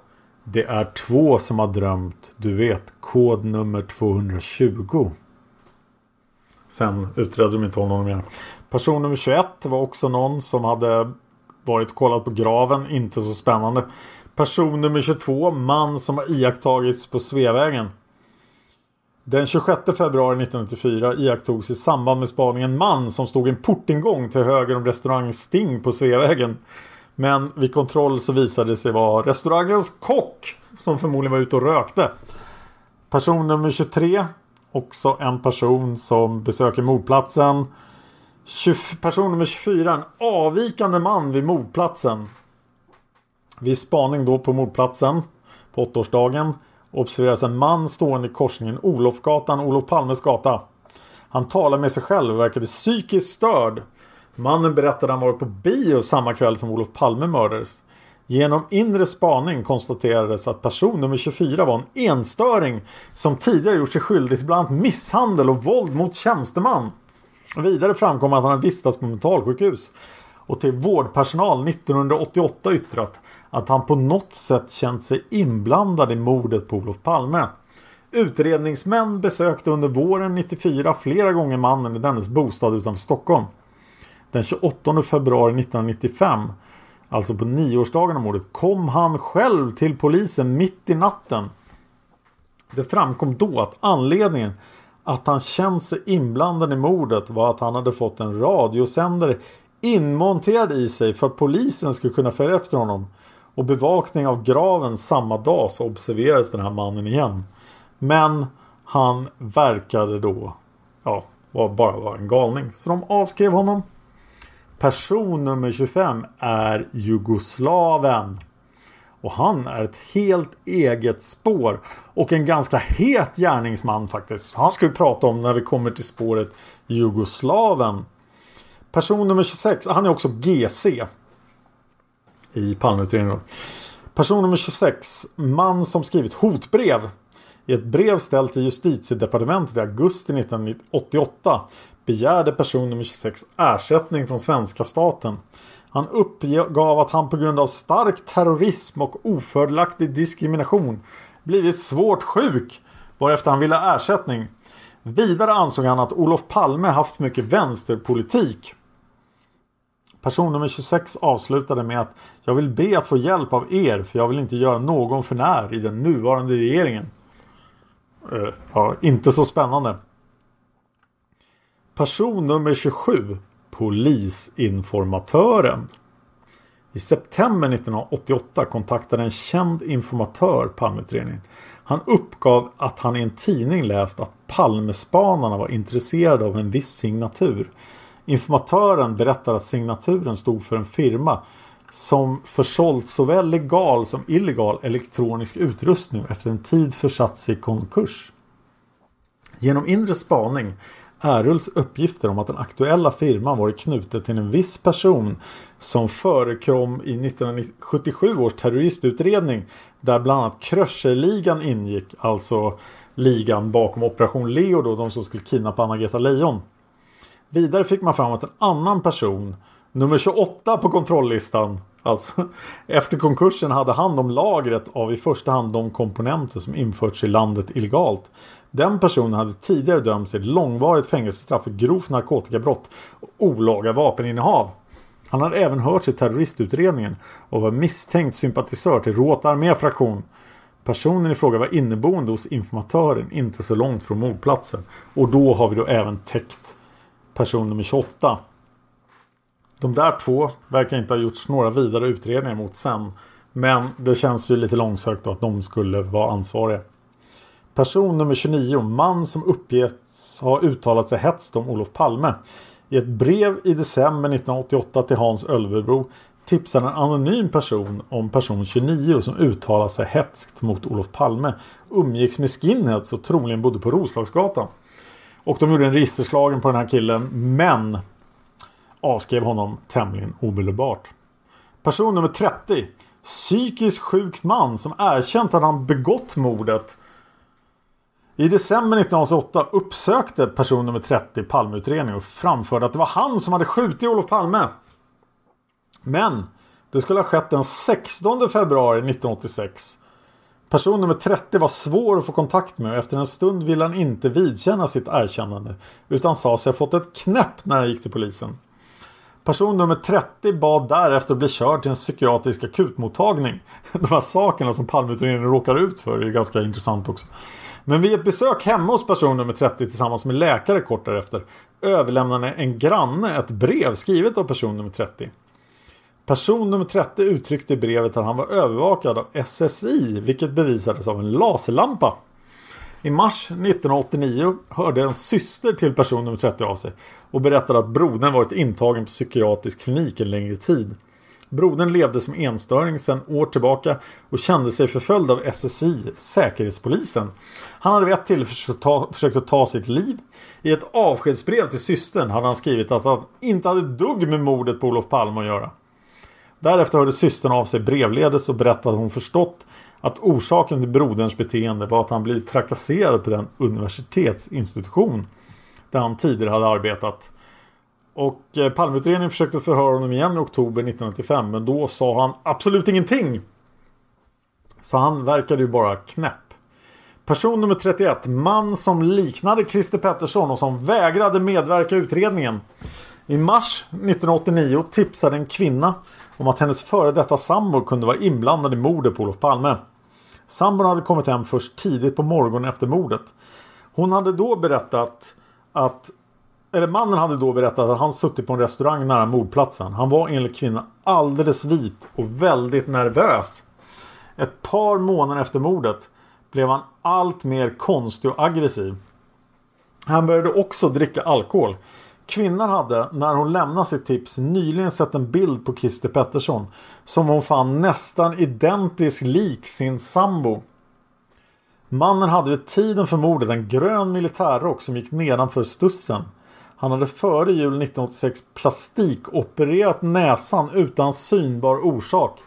det är två som har drömt. Du vet kod nummer 220. Sen utredde de inte honom mer. Person nummer 21 var också någon som hade varit och kollat på graven. Inte så spännande. Person nummer 22. Man som har iakttagits på Sveavägen. Den 26 februari 1994 iakttogs i samband med spaningen en man som stod i en portingång till höger om restaurang Sting på Sveavägen. Men vid kontroll så visade det sig vara restaurangens kock som förmodligen var ute och rökte. Person nummer 23. Också en person som besöker mordplatsen. person nummer 24. En avvikande man vid mordplatsen. Vid spaning då på mordplatsen på åttaårsdagen observeras en man stående i korsningen Olofgatan Olof Palmes gata. Han talar med sig själv och verkade psykiskt störd. Mannen berättade att han varit på bio samma kväll som Olof Palme mördades. Genom inre spaning konstaterades att person nummer 24 var en enstöring som tidigare gjort sig skyldig till bland annat misshandel och våld mot tjänsteman. Vidare framkom att han vistats på mentalsjukhus och till vårdpersonal 1988 yttrat att han på något sätt känt sig inblandad i mordet på Olof Palme. Utredningsmän besökte under våren 94 flera gånger mannen i dennes bostad utanför Stockholm. Den 28 februari 1995, alltså på nioårsdagen av mordet, kom han själv till polisen mitt i natten. Det framkom då att anledningen att han känt sig inblandad i mordet var att han hade fått en radiosändare inmonterad i sig för att polisen skulle kunna följa efter honom. Och bevakning av graven samma dag så observerades den här mannen igen. Men han verkade då ja, bara vara en galning. Så de avskrev honom. Person nummer 25 är Jugoslaven. Och han är ett helt eget spår. Och en ganska het gärningsman faktiskt. Han ska vi prata om när vi kommer till spåret Jugoslaven. Person nummer 26, han är också GC. I Palmeutredningen. Person nummer 26, man som skrivit hotbrev. I ett brev ställt till justitiedepartementet i augusti 1988 begärde person nummer 26 ersättning från svenska staten. Han uppgav att han på grund av stark terrorism och ofördelaktig diskrimination blivit svårt sjuk varefter han ville ha ersättning. Vidare ansåg han att Olof Palme haft mycket vänsterpolitik. Person nummer 26 avslutade med att Jag vill be att få hjälp av er för jag vill inte göra någon för när i den nuvarande regeringen. Uh, ja, inte så spännande. Person nummer 27 Polisinformatören I september 1988 kontaktade en känd informatör Palmeutredningen. Han uppgav att han i en tidning läst att Palmespanarna var intresserade av en viss signatur. Informatören berättar att signaturen stod för en firma som försålt såväl legal som illegal elektronisk utrustning och efter en tid försatts i konkurs. Genom inre spaning erhölls uppgifter om att den aktuella firman varit knuten till en viss person som förekom i 1977 års terroristutredning där bland annat Kröcherligan ingick, alltså ligan bakom Operation Leo då, de som skulle kidnappa Anna-Greta Leijon. Vidare fick man fram att en annan person, nummer 28 på kontrolllistan, alltså efter konkursen hade hand om lagret av i första hand de komponenter som införts i landet illegalt. Den personen hade tidigare dömts till långvarigt fängelsestraff för grovt narkotikabrott och olaga vapeninnehav. Han hade även hörts i terroristutredningen och var misstänkt sympatisör till Råta arméfraktion. Personen i fråga var inneboende hos informatören inte så långt från mordplatsen. Och då har vi då även täckt person nummer 28. De där två verkar inte ha gjorts några vidare utredningar mot sen. Men det känns ju lite långsökt att de skulle vara ansvariga. Person nummer 29, man som uppgetts ha uttalat sig hetst om Olof Palme. I ett brev i december 1988 till Hans Ölvebro tipsar en anonym person om person 29 som uttalar sig hetskt mot Olof Palme. Umgicks med skinheads och troligen bodde på Roslagsgatan. Och de gjorde en registerslagen på den här killen men avskrev honom tämligen omedelbart. Person nummer 30. Psykiskt sjukt man som erkänt att han begått mordet. I december 1988 uppsökte person nummer 30 Palmeutredningen och framförde att det var han som hade skjutit Olof Palme. Men det skulle ha skett den 16 februari 1986. Person nummer 30 var svår att få kontakt med och efter en stund ville han inte vidkänna sitt erkännande utan sa sig ha fått ett knäpp när han gick till polisen. Person nummer 30 bad därefter bli körd till en psykiatrisk akutmottagning. De här sakerna som Palmeutredningen råkar ut för är ganska intressant också. Men vid ett besök hemma hos person nummer 30 tillsammans med läkare kort därefter överlämnade en granne ett brev skrivet av person nummer 30. Person nummer 30 uttryckte i brevet att han var övervakad av SSI vilket bevisades av en laserlampa. I mars 1989 hörde en syster till person nummer 30 av sig och berättade att brodern varit intagen på psykiatrisk klinik en längre tid. Brodern levde som enstöring sedan år tillbaka och kände sig förföljd av SSI, Säkerhetspolisen. Han hade vid ett tillfälle försökt att ta sitt liv. I ett avskedsbrev till systern hade han skrivit att han inte hade dugg med mordet på Olof Palme att göra. Därefter hörde systern av sig brevledes och berättade att hon förstått att orsaken till broderns beteende var att han blivit trakasserad på den universitetsinstitution där han tidigare hade arbetat. Och eh, Palmeutredningen försökte förhöra honom igen i oktober 1995 men då sa han absolut ingenting. Så han verkade ju bara knäpp. Person nummer 31. Man som liknade Christer Pettersson och som vägrade medverka i utredningen. I mars 1989 tipsade en kvinna om att hennes före detta sambo kunde vara inblandad i mordet på Olof Palme. Sambon hade kommit hem först tidigt på morgonen efter mordet. Hon hade då berättat att eller mannen hade då berättat att han suttit på en restaurang nära mordplatsen. Han var enligt kvinnan alldeles vit och väldigt nervös. Ett par månader efter mordet blev han allt mer konstig och aggressiv. Han började också dricka alkohol. Kvinnan hade när hon lämnade sitt tips nyligen sett en bild på Christer Pettersson som hon fann nästan identisk lik sin sambo. Mannen hade vid tiden för mordet en grön militärrock som gick nedanför stussen. Han hade före jul 1986 plastikopererat näsan utan synbar orsak.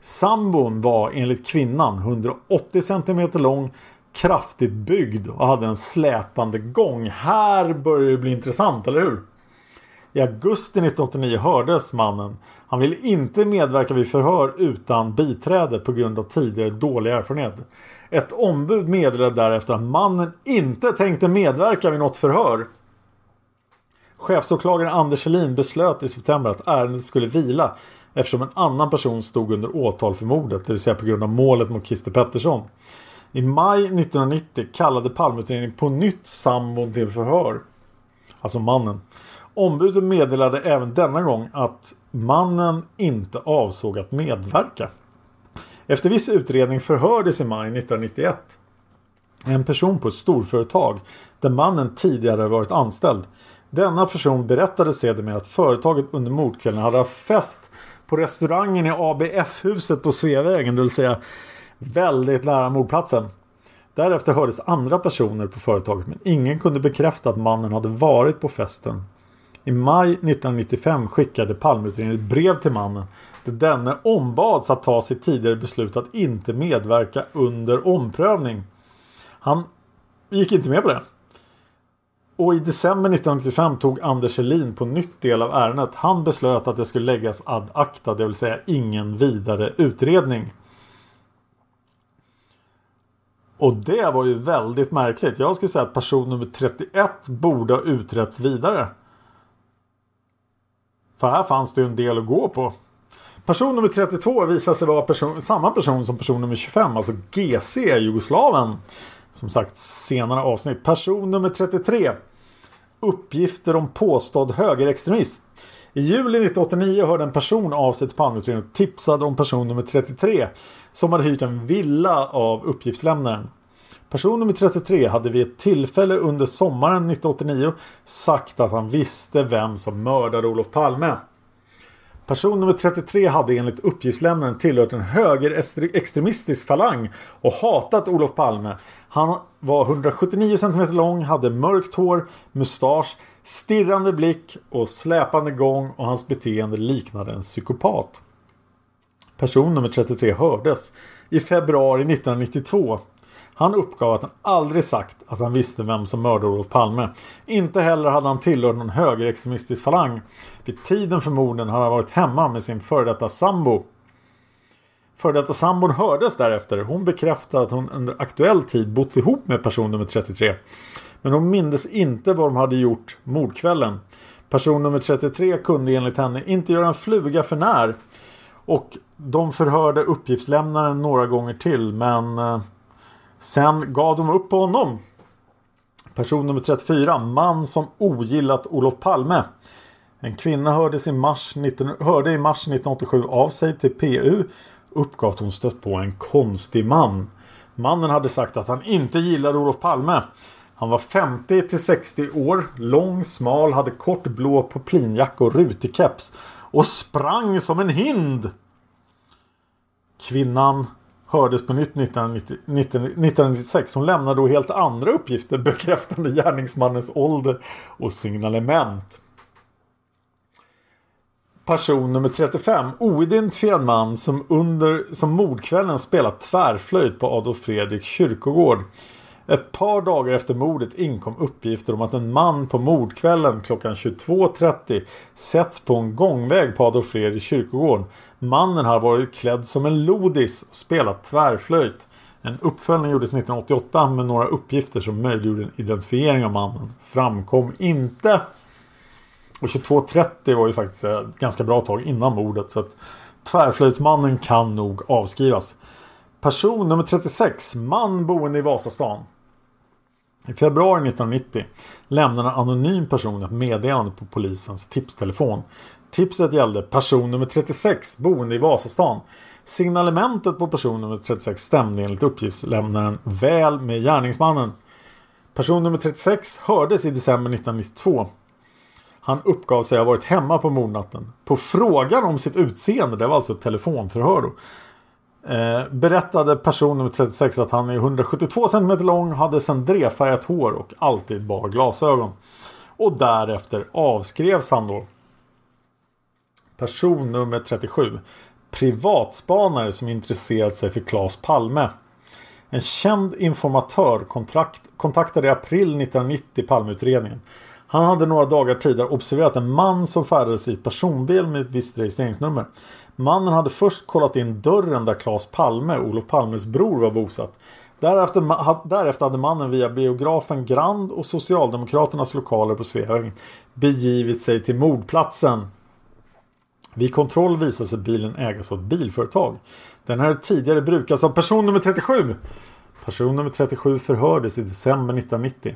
Sambon var enligt kvinnan 180 cm lång, kraftigt byggd och hade en släpande gång. Här börjar det bli intressant, eller hur? I augusti 1989 hördes mannen. Han ville inte medverka vid förhör utan biträde på grund av tidigare dålig erfarenhet. Ett ombud meddelade därefter att mannen inte tänkte medverka vid något förhör. Chefsåklagare Anders Helin beslöt i september att ärendet skulle vila eftersom en annan person stod under åtal för mordet, det vill säga på grund av målet mot Christer Pettersson. I maj 1990 kallade Palmeutredningen på nytt sambon till förhör. Alltså mannen. Ombudet meddelade även denna gång att mannen inte avsåg att medverka. Efter viss utredning förhördes i maj 1991 en person på ett storföretag där mannen tidigare varit anställd. Denna person berättade sedermera att företaget under mordkvällen hade haft fest på restaurangen i ABF-huset på Sveavägen, det vill säga väldigt nära mordplatsen. Därefter hördes andra personer på företaget men ingen kunde bekräfta att mannen hade varit på festen. I maj 1995 skickade Palmeutredningen ett brev till mannen där denne ombads att ta sitt tidigare beslut att inte medverka under omprövning. Han gick inte med på det. Och i december 1995 tog Anders Helin på nytt del av ärendet. Han beslöt att det skulle läggas ad acta, det vill säga ingen vidare utredning. Och det var ju väldigt märkligt. Jag skulle säga att person nummer 31 borde ha utretts vidare. För här fanns det ju en del att gå på. Person nummer 32 visar sig vara person, samma person som person nummer 25, alltså GC Jugoslaven. Som sagt, senare avsnitt. Person nummer 33. Uppgifter om påstådd högerextremism. I juli 1989 hörde en person av sig till Palmeutredningen och tipsade om person nummer 33 som hade hyrt en villa av uppgiftslämnaren. Person nummer 33 hade vid ett tillfälle under sommaren 1989 sagt att han visste vem som mördade Olof Palme. Person nummer 33 hade enligt uppgiftslämnaren tillhört en högerextremistisk falang och hatat Olof Palme. Han var 179 cm lång, hade mörkt hår, mustasch, stirrande blick och släpande gång och hans beteende liknade en psykopat. Person nummer 33 hördes i februari 1992 han uppgav att han aldrig sagt att han visste vem som mördade Olof Palme. Inte heller hade han tillhört någon högerextremistisk falang. Vid tiden för morden hade han varit hemma med sin före detta sambo. Före detta sambon hördes därefter. Hon bekräftade att hon under aktuell tid bott ihop med person nummer 33. Men hon mindes inte vad de hade gjort mordkvällen. Person nummer 33 kunde enligt henne inte göra en fluga för när. Och de förhörde uppgiftslämnaren några gånger till men eh, Sen gav de upp på honom. Person nummer 34. Man som ogillat Olof Palme. En kvinna hördes i mars 19, hörde i mars 1987 av sig till PU. Uppgav att hon stött på en konstig man. Mannen hade sagt att han inte gillade Olof Palme. Han var 50 till 60 år, lång, smal, hade kort blå poplinjacka och rutig keps. Och sprang som en hind. Kvinnan hördes på nytt 1990, 1996. Hon lämnar då helt andra uppgifter bekräftande gärningsmannens ålder och signalement. Person nummer 35. Oidentifierad man som under som mordkvällen spelat tvärflöjt på Adolf Fredrik kyrkogård. Ett par dagar efter mordet inkom uppgifter om att en man på mordkvällen klockan 22.30 sätts på en gångväg på Adolf Fredrik kyrkogård Mannen har varit klädd som en lodis och spelat tvärflöjt. En uppföljning gjordes 1988 med några uppgifter som möjliggjorde en identifiering av mannen. Framkom inte. Och 22.30 var ju faktiskt ett ganska bra tag innan mordet. Så att tvärflöjtsmannen kan nog avskrivas. Person nummer 36. Man boende i Vasastan. I februari 1990 lämnade en anonym person ett meddelande på polisens tipstelefon. Tipset gällde person nummer 36 boende i Vasastan. Signalementet på person nummer 36 stämde enligt uppgiftslämnaren väl med gärningsmannen. Person nummer 36 hördes i december 1992. Han uppgav sig ha varit hemma på mordnatten. På frågan om sitt utseende, det var alltså ett telefonförhör då. Eh, berättade person nummer 36 att han är 172 cm lång, hade sendréfärgat hår och alltid bar glasögon. Och därefter avskrevs han då Person nummer 37. Privatspanare som intresserat sig för Claes Palme. En känd informatör kontrakt, kontaktade i april 1990 Palmeutredningen. Han hade några dagar tidigare observerat en man som färdades i ett personbil med ett visst registreringsnummer. Mannen hade först kollat in dörren där Claes Palme, Olof Palmes bror, var bosatt. Därefter, därefter hade mannen via biografen Grand och Socialdemokraternas lokaler på Sveavägen begivit sig till mordplatsen. Vid kontroll visade sig bilen ägas av ett bilföretag. Den hade tidigare brukats av person nummer 37. Person nummer 37 förhördes i december 1990.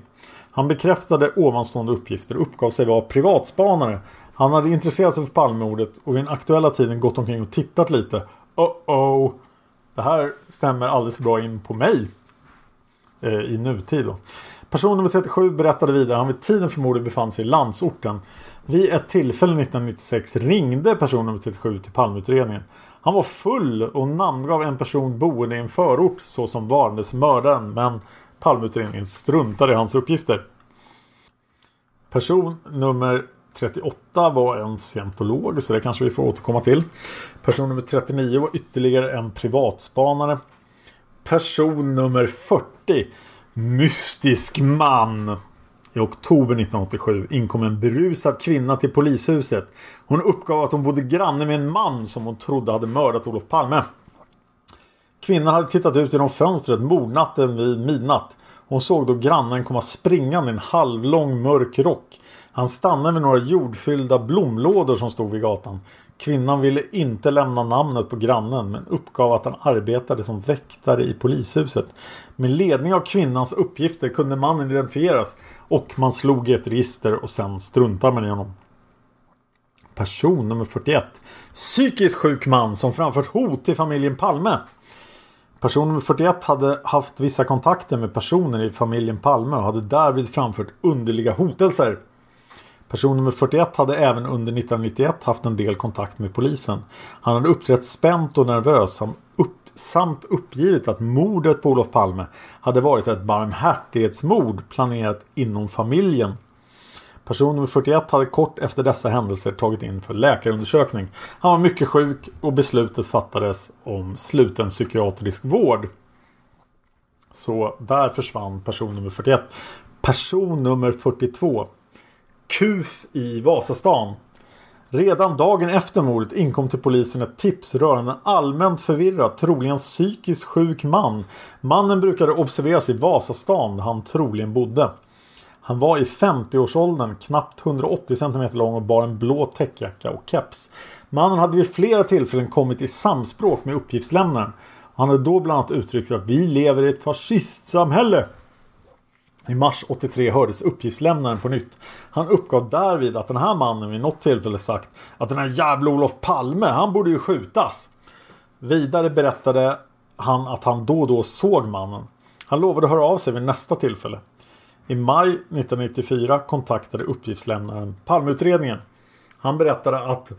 Han bekräftade ovanstående uppgifter och uppgav sig vara privatspanare. Han hade intresserat sig för Palmemordet och vid den aktuella tiden gått omkring och tittat lite. Oh oh. Det här stämmer alldeles för bra in på mig. Eh, I nutid då. Person nummer 37 berättade vidare att han vid tiden för mordet befann sig i landsorten. Vid ett tillfälle 1996 ringde person nummer 37 till Palmeutredningen. Han var full och namngav en person boende i en förort såsom varandes mördaren men Palmeutredningen struntade i hans uppgifter. Person nummer 38 var en scientolog så det kanske vi får återkomma till. Person nummer 39 var ytterligare en privatspanare. Person nummer 40 Mystisk man. I oktober 1987 inkom en berusad kvinna till polishuset. Hon uppgav att hon bodde granne med en man som hon trodde hade mördat Olof Palme. Kvinnan hade tittat ut genom fönstret mordnatten vid midnatt. Hon såg då grannen komma springande i en halvlång mörk rock. Han stannade vid några jordfyllda blomlådor som stod vid gatan. Kvinnan ville inte lämna namnet på grannen men uppgav att han arbetade som väktare i polishuset. Med ledning av kvinnans uppgifter kunde mannen identifieras och man slog i ett register och sen struntade man i honom. Person nummer 41. Psykiskt sjuk man som framfört hot till familjen Palme. Person nummer 41 hade haft vissa kontakter med personer i familjen Palme och hade därvid framfört underliga hotelser. Person nummer 41 hade även under 1991 haft en del kontakt med polisen. Han hade uppträtt spänt och nervös upp, samt uppgivit att mordet på Olof Palme hade varit ett barmhärtighetsmord planerat inom familjen. Person nummer 41 hade kort efter dessa händelser tagit in för läkarundersökning. Han var mycket sjuk och beslutet fattades om sluten psykiatrisk vård. Så där försvann person nummer 41. Person nummer 42. KUF i Vasastan. Redan dagen efter mordet inkom till polisen ett tips rörande en allmänt förvirrad, troligen psykiskt sjuk man. Mannen brukade observeras i Vasastan där han troligen bodde. Han var i 50-årsåldern, knappt 180 cm lång och bar en blå täckjacka och keps. Mannen hade vid flera tillfällen kommit i samspråk med uppgiftslämnaren. Han hade då bland annat uttryckt att vi lever i ett fascistsamhälle. I mars 83 hördes uppgiftslämnaren på nytt. Han uppgav därvid att den här mannen vid något tillfälle sagt att den här jävla Olof Palme, han borde ju skjutas. Vidare berättade han att han då och då såg mannen. Han lovade höra av sig vid nästa tillfälle. I maj 1994 kontaktade uppgiftslämnaren Palmeutredningen. Han berättade att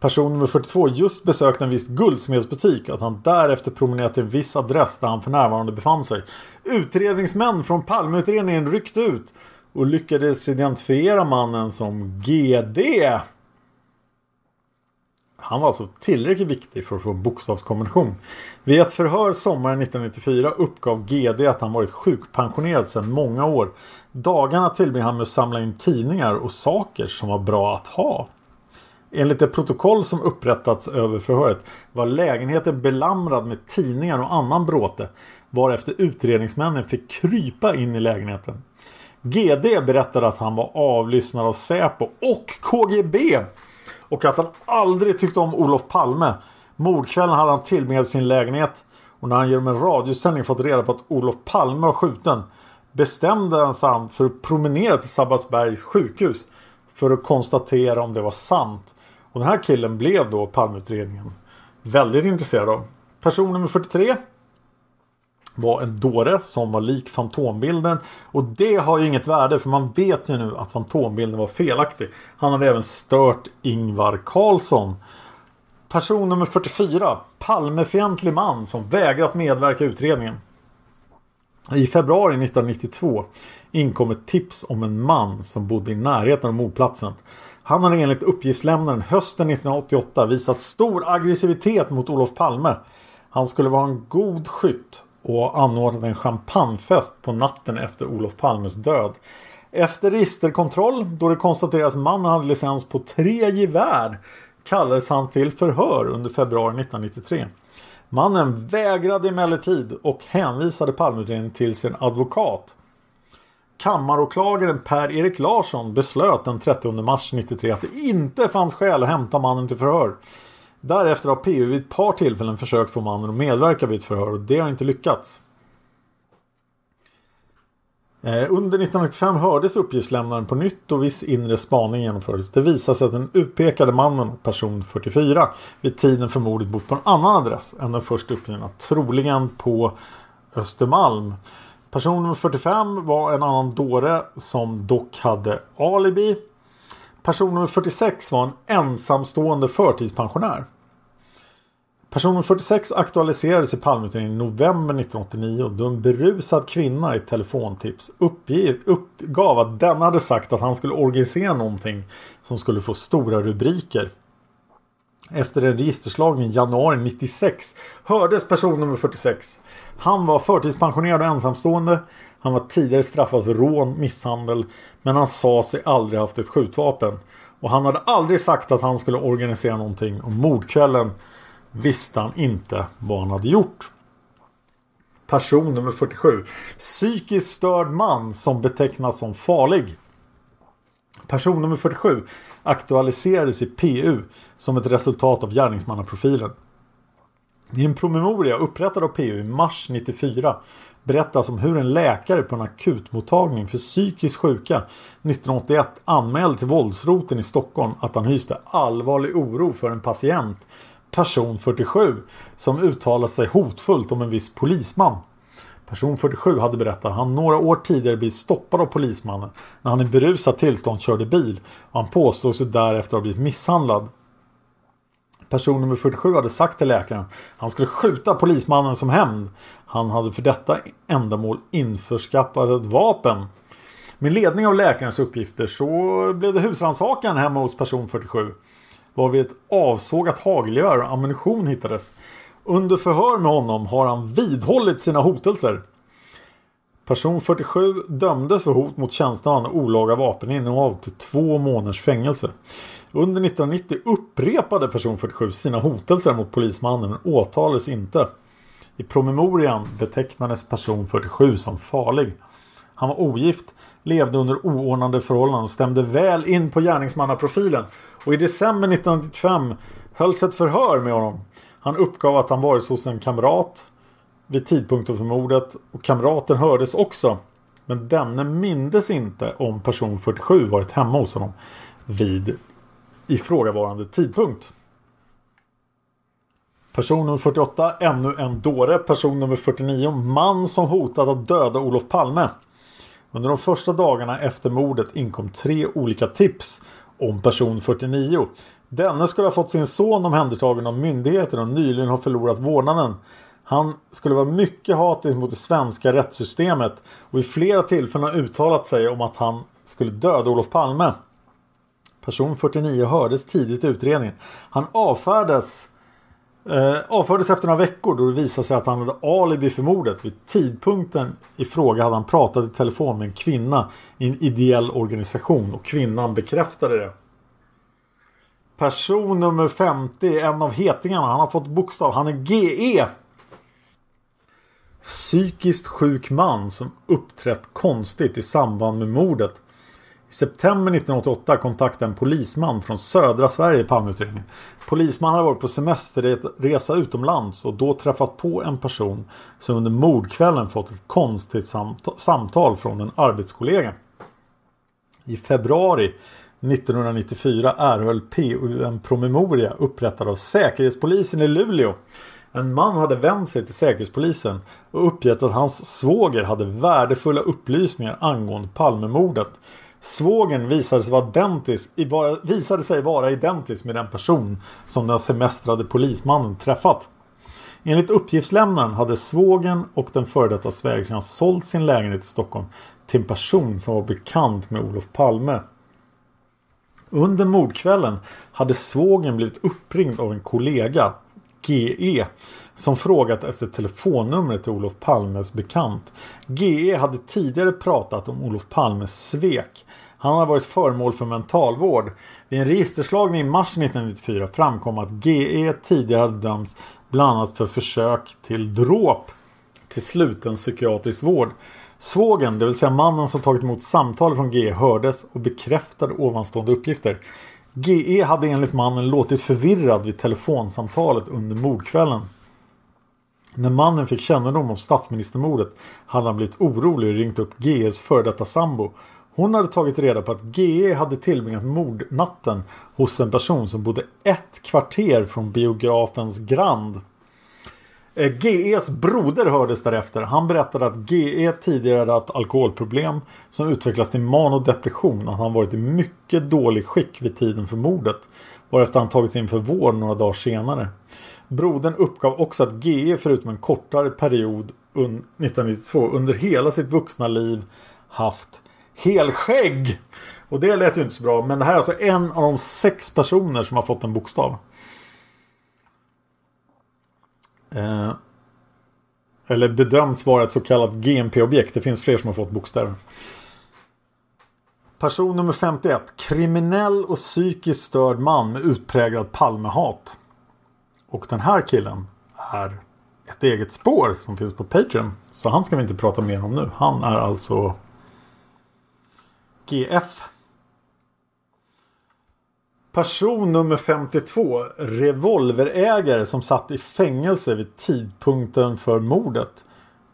person nummer 42 just besökt en viss guldsmedsbutik. Att han därefter promenerat till en viss adress där han för närvarande befann sig. Utredningsmän från Palmeutredningen ryckte ut och lyckades identifiera mannen som GD. Han var alltså tillräckligt viktig för att få bokstavskombination. Vid ett förhör sommaren 1994 uppgav GD att han varit sjukpensionerad sedan många år. Dagarna tillbringade han med att samla in tidningar och saker som var bra att ha. Enligt det protokoll som upprättats över förhöret var lägenheten belamrad med tidningar och annan bråte varefter utredningsmännen fick krypa in i lägenheten. GD berättade att han var avlyssnad av Säpo och KGB och att han aldrig tyckte om Olof Palme. Mordkvällen hade han tillbringat sin lägenhet och när han genom en radiosändning fått reda på att Olof Palme var skjuten bestämde han sig för att promenera till Sabbatsbergs sjukhus för att konstatera om det var sant. Och den här killen blev då Palmeutredningen väldigt intresserad av. Person nummer 43 var en dåre som var lik fantombilden. Och det har ju inget värde för man vet ju nu att fantombilden var felaktig. Han hade även stört Ingvar Carlsson. Person nummer 44. Palmefientlig man som vägrat medverka i utredningen. I februari 1992 inkom ett tips om en man som bodde i närheten av mordplatsen. Han har enligt uppgiftslämnaren hösten 1988 visat stor aggressivitet mot Olof Palme. Han skulle vara en god skytt och anordnat en champagnefest på natten efter Olof Palmes död. Efter registerkontroll, då det konstaterades att mannen hade licens på tre gevär, kallades han till förhör under februari 1993. Mannen vägrade emellertid och hänvisade Palmeutredningen till sin advokat. Kammaråklagaren Per-Erik Larsson beslöt den 30 mars 1993 att det inte fanns skäl att hämta mannen till förhör. Därefter har PU vid ett par tillfällen försökt få mannen att medverka vid ett förhör och det har inte lyckats. Eh, under 1995 hördes uppgiftslämnaren på nytt och viss inre spaning genomfördes. Det visade sig att den utpekade mannen, person 44, vid tiden för mordet bott på en annan adress än den först uppgivna. Troligen på Östermalm. Person nummer 45 var en annan dåre som dock hade alibi. Person nummer 46 var en ensamstående förtidspensionär. Person nummer 46 aktualiserades i Palmeutredningen i november 1989 då en berusad kvinna i ett telefontips uppgiv, uppgav att denna hade sagt att han skulle organisera någonting som skulle få stora rubriker. Efter en registerslagning i januari 96 hördes person nummer 46. Han var förtidspensionerad och ensamstående. Han var tidigare straffad för rån, misshandel men han sa sig aldrig haft ett skjutvapen. Och han hade aldrig sagt att han skulle organisera någonting och mordkvällen visste han inte vad han hade gjort. Person nummer 47. Psykiskt störd man som betecknas som farlig. Person nummer 47 aktualiserades i PU som ett resultat av gärningsmannaprofilen. I en promemoria upprättad av PU i mars 94 berättas om hur en läkare på en akutmottagning för psykiskt sjuka 1981 anmälde till våldsroten i Stockholm att han hyste allvarlig oro för en patient person 47 som uttalat sig hotfullt om en viss polisman. Person 47 hade berättat att han några år tidigare blivit stoppad av polismannen när han i berusat tillstånd körde bil och han påstod sig därefter ha blivit misshandlad. Person nummer 47 hade sagt till läkaren att han skulle skjuta polismannen som hämnd. Han hade för detta ändamål införskaffat ett vapen. Med ledning av läkarens uppgifter så blev det husrannsakan hemma hos person 47. Varvid ett avsågat hagelgevär och ammunition hittades. Under förhör med honom har han vidhållit sina hotelser. Person 47 dömdes för hot mot tjänsteman och olaga vapeninnehav till två månaders fängelse. Under 1990 upprepade person 47 sina hotelser mot polismannen men åtalades inte. I promemorian betecknades person 47 som farlig. Han var ogift, levde under oordnade förhållanden och stämde väl in på gärningsmannaprofilen. Och i december 1995 hölls ett förhör med honom. Han uppgav att han varit hos en kamrat vid tidpunkten för mordet och kamraten hördes också. Men denne mindes inte om person 47 varit hemma hos honom vid ifrågavarande tidpunkt. Person nummer 48, ännu en dåre. Person nummer 49, man som hotat att döda Olof Palme. Under de första dagarna efter mordet inkom tre olika tips om person 49. Denne skulle ha fått sin son omhändertagen av myndigheterna och nyligen har förlorat vårdnaden. Han skulle vara mycket hatisk mot det svenska rättssystemet och i flera tillfällen har uttalat sig om att han skulle döda Olof Palme. Person 49 hördes tidigt i utredningen. Han avfärdas eh, avfördes efter några veckor då det visade sig att han hade alibi för mordet. Vid tidpunkten i fråga hade han pratat i telefon med en kvinna i en ideell organisation och kvinnan bekräftade det. Person nummer 50, en av hetingarna, han har fått bokstav. Han är GE. Psykiskt sjuk man som uppträtt konstigt i samband med mordet. I september 1988 kontaktade en polisman från södra Sverige Palmeutredningen. Polismannen hade varit på semesterresa utomlands och då träffat på en person som under mordkvällen fått ett konstigt samtal från en arbetskollega. I februari 1994 erhöll PU en promemoria upprättad av Säkerhetspolisen i Luleå. En man hade vänt sig till Säkerhetspolisen och uppgett att hans svåger hade värdefulla upplysningar angående Palmemordet. Svågen visade sig, vara identisk, visade sig vara identisk med den person som den semestrade polismannen träffat. Enligt uppgiftslämnaren hade svågen och den före detta svägerskan sålt sin lägenhet i Stockholm till en person som var bekant med Olof Palme. Under mordkvällen hade svågen blivit uppringd av en kollega, GE, som frågat efter telefonnumret till Olof Palmes bekant. GE hade tidigare pratat om Olof Palmes svek. Han har varit föremål för mentalvård. Vid en registerslagning i mars 1994 framkom att GE tidigare hade dömts bland annat för försök till dråp till sluten psykiatrisk vård. Svågen, det vill säga mannen som tagit emot samtal från GE hördes och bekräftade ovanstående uppgifter. GE hade enligt mannen låtit förvirrad vid telefonsamtalet under mordkvällen. När mannen fick kännedom om statsministermordet hade han blivit orolig och ringt upp GEs före detta sambo. Hon hade tagit reda på att GE hade tillbringat mordnatten hos en person som bodde ett kvarter från biografens Grand. Eh, GEs broder hördes därefter. Han berättade att GE tidigare hade haft alkoholproblem som utvecklats till manodepression. Att han varit i mycket dålig skick vid tiden för mordet. Varefter han tagits in för vård några dagar senare. Brodern uppgav också att GE förutom en kortare period 1992 under hela sitt vuxna liv haft helskägg. Och det lät ju inte så bra. Men det här är alltså en av de sex personer som har fått en bokstav. Eh, eller bedöms vara ett så kallat GMP-objekt. Det finns fler som har fått bokstäver. Person nummer 51. Kriminell och psykiskt störd man med utpräglad Palmehat. Och den här killen är ett eget spår som finns på Patreon. Så han ska vi inte prata mer om nu. Han är alltså GF. Person nummer 52. Revolverägare som satt i fängelse vid tidpunkten för mordet.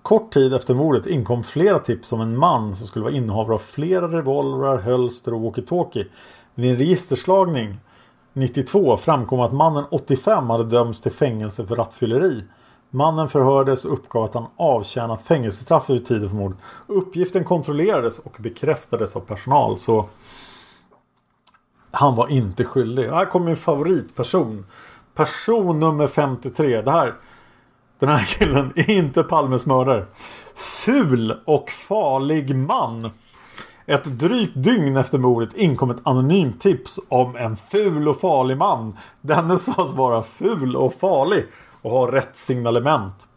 Kort tid efter mordet inkom flera tips om en man som skulle vara innehavare av flera revolvrar, hölster och walkie-talkie. Vid en registerslagning 92 framkom att mannen 85 hade dömts till fängelse för rattfylleri. Mannen förhördes och uppgav att han avtjänat fängelsestraff vid tiden för mordet. Uppgiften kontrollerades och bekräftades av personal. Så han var inte skyldig. Här kommer min favoritperson. Person nummer 53. Det här, den här killen är inte Palmes mördare. Ful och farlig man. Ett drygt dygn efter mordet inkom ett anonymt tips om en ful och farlig man. Denne sades vara ful och farlig och ha rätt signalement.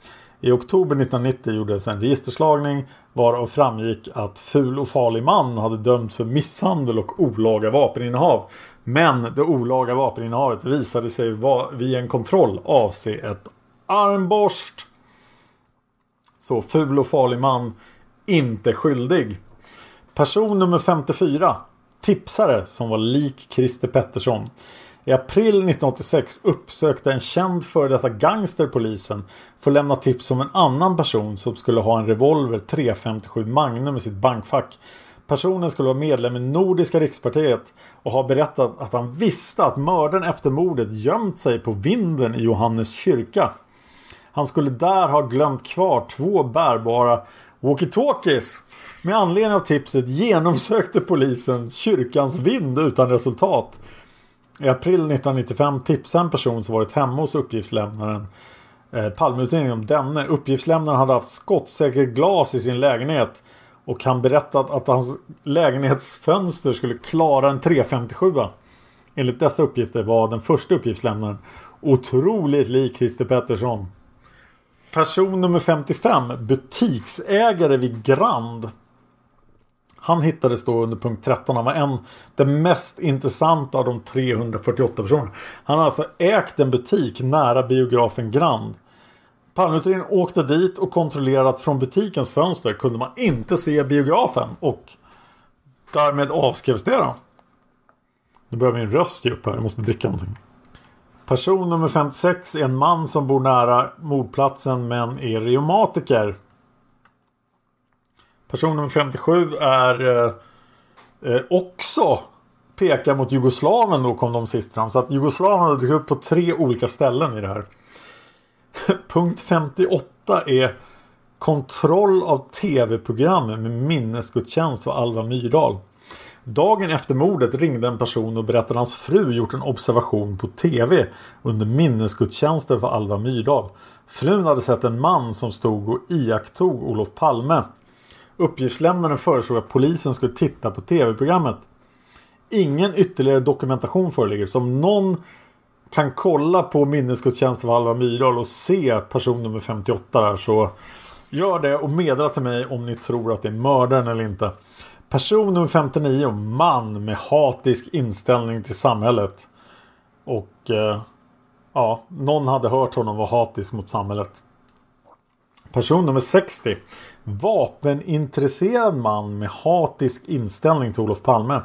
I oktober 1990 gjordes en registerslagning varav framgick att ful och farlig man hade dömts för misshandel och olaga vapeninnehav. Men det olaga vapeninnehavet visade sig vid en kontroll avse ett armborst. Så ful och farlig man inte skyldig. Person nummer 54. Tipsare som var lik Christer Pettersson. I april 1986 uppsökte en känd före detta gangster polisen för att lämna tips om en annan person som skulle ha en revolver 357 Magnum i sitt bankfack. Personen skulle vara medlem i Nordiska rikspartiet och ha berättat att han visste att mördaren efter mordet gömt sig på vinden i Johannes kyrka. Han skulle där ha glömt kvar två bärbara walkie-talkies. Med anledning av tipset genomsökte polisen kyrkans vind utan resultat. I april 1995 tipsade en person som varit hemma hos uppgiftslämnaren eh, Palmeutredningen om denne. Uppgiftslämnaren hade haft skottsäkert glas i sin lägenhet. Och han berättat att hans lägenhetsfönster skulle klara en 357. Enligt dessa uppgifter var den första uppgiftslämnaren otroligt lik Christer Pettersson. Person nummer 55. Butiksägare vid Grand. Han hittades då under punkt 13. Han var en, den mest intressanta av de 348 personerna. Han har alltså ägt en butik nära biografen Grand. Palmeutredningen åkte dit och kontrollerade att från butikens fönster kunde man inte se biografen. Och därmed avskrevs det då. Nu börjar min röst ge upp här. Jag måste dricka någonting. Person nummer 56 är en man som bor nära mordplatsen men är reumatiker. Person nummer 57 är eh, eh, också pekar mot jugoslaven då kom de sist fram. Så att jugoslaven har dykt upp på tre olika ställen i det här. Punkt 58 är kontroll av tv-program med minnesgudstjänst för Alva Myrdal. Dagen efter mordet ringde en person och berättade att hans fru gjort en observation på TV under minnesgudstjänsten för Alva Myrdal. Frun hade sett en man som stod och iakttog Olof Palme. Uppgiftslämnaren föreslog att polisen skulle titta på tv-programmet. Ingen ytterligare dokumentation föreligger. Så om någon kan kolla på minnesgudstjänst för Alva Myrdal och se person nummer 58 där så gör det och meddela till mig om ni tror att det är mördaren eller inte. Person nummer 59, man med hatisk inställning till samhället. Och eh, ja, någon hade hört honom vara hatisk mot samhället. Person nummer 60. Vapenintresserad man med hatisk inställning till Olof Palme.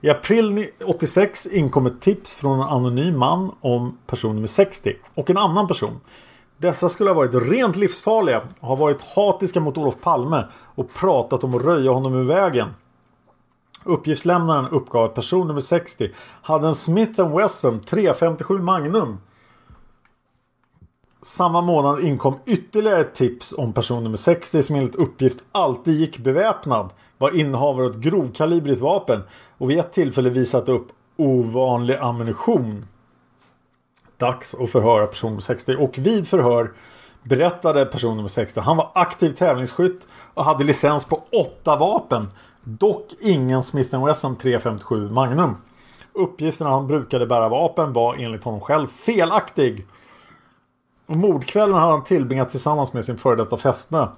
I april 86 inkom ett tips från en anonym man om person nummer 60 och en annan person. Dessa skulle ha varit rent livsfarliga ha varit hatiska mot Olof Palme och pratat om att röja honom ur vägen. Uppgiftslämnaren uppgav att person nummer 60 hade en Smith Wesson 357 Magnum. Samma månad inkom ytterligare ett tips om person nummer 60 som enligt uppgift alltid gick beväpnad. Var innehavare av ett grovkalibrigt vapen och vid ett tillfälle visat upp ovanlig ammunition. Dags att förhöra person nummer 60 och vid förhör berättade person nummer 60 han var aktiv tävlingsskytt och hade licens på åtta vapen. Dock ingen Smith Wesson 357 Magnum. Uppgifterna han brukade bära vapen var enligt honom själv felaktig. Och mordkvällen hade han tillbringat tillsammans med sin före detta fästmö.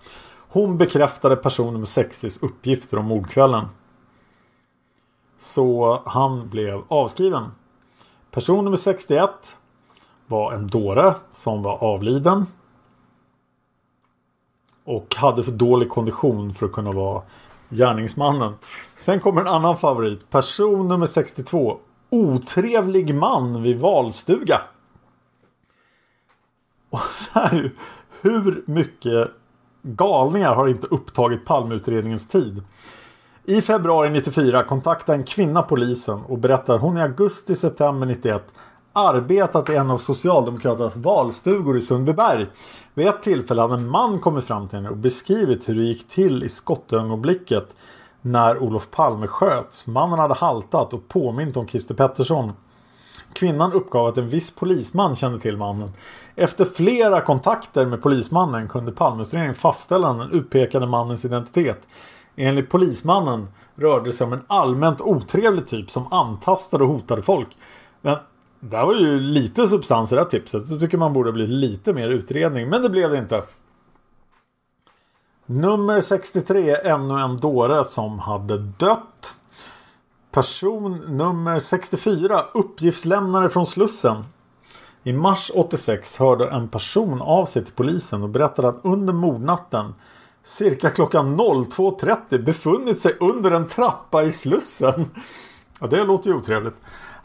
Hon bekräftade person nummer 60s uppgifter om mordkvällen. Så han blev avskriven. Person nummer 61 var en dåre som var avliden. Och hade för dålig kondition för att kunna vara gärningsmannen. Sen kommer en annan favorit. Person nummer 62. Otrevlig man vid valstuga. Och här, är ju, hur mycket galningar har inte upptagit Palmeutredningens tid? I februari 94 kontaktar en kvinna polisen och berättar att hon i augusti-september 91 arbetat i en av Socialdemokraternas valstugor i Sundbyberg. Vid ett tillfälle hade en man kommit fram till henne och beskrivit hur det gick till i skottögonblicket när Olof Palme sköts. Mannen hade haltat och påmint om Christer Pettersson. Kvinnan uppgav att en viss polisman kände till mannen. Efter flera kontakter med polismannen kunde Palmeutredningen fastställa den utpekade mannens identitet. Enligt polismannen rörde det sig om en allmänt otrevlig typ som antastade och hotade folk. Men det var ju lite substans i det här tipset. Jag tycker man borde bli lite mer utredning. Men det blev det inte. Nummer 63, ännu en dåre som hade dött. Person nummer 64, uppgiftslämnare från Slussen. I mars 86 hörde en person av sig till polisen och berättade att under mordnatten cirka klockan 02.30 befunnit sig under en trappa i Slussen. Ja, det låter ju otrevligt.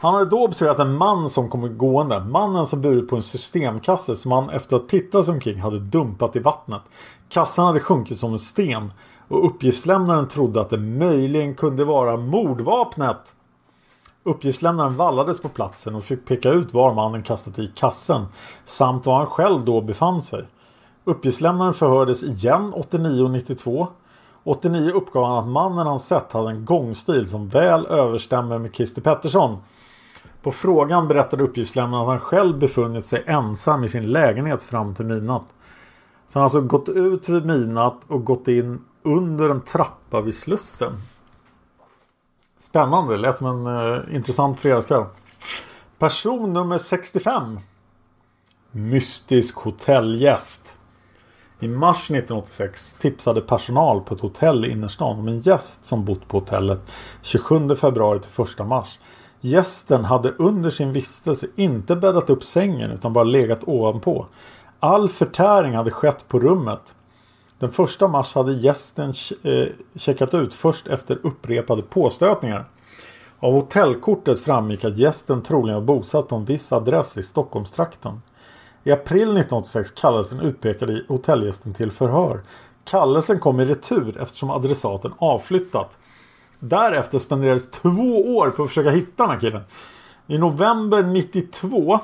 Han hade då observerat en man som kom gående. Mannen som burit på en systemkasse som han efter att ha tittat sig omkring hade dumpat i vattnet. Kassan hade sjunkit som en sten och uppgiftslämnaren trodde att det möjligen kunde vara mordvapnet. Uppgiftslämnaren vallades på platsen och fick peka ut var mannen kastat i kassen samt var han själv då befann sig. Uppgiftslämnaren förhördes igen 89 och 92. 89 uppgav han att mannen han sett hade en gångstil som väl överstämmer med Christer Pettersson. På frågan berättade uppgiftslämnaren att han själv befunnit sig ensam i sin lägenhet fram till midnatt. Så han har alltså gått ut vid midnatt och gått in under en trappa vid Slussen. Spännande, det lät som en uh, intressant fredagskväll. Person nummer 65. Mystisk hotellgäst. I mars 1986 tipsade personal på ett hotell i innerstan om en gäst som bott på hotellet 27 februari till 1 mars. Gästen hade under sin vistelse inte bäddat upp sängen utan bara legat ovanpå. All förtäring hade skett på rummet. Den första mars hade gästen eh, checkat ut först efter upprepade påstötningar. Av hotellkortet framgick att gästen troligen var bosatt på en viss adress i Stockholmstrakten. I april 1986 kallades den utpekade hotellgästen till förhör. Kallelsen kom i retur eftersom adressaten avflyttat. Därefter spenderades två år på att försöka hitta den här killen. I november 92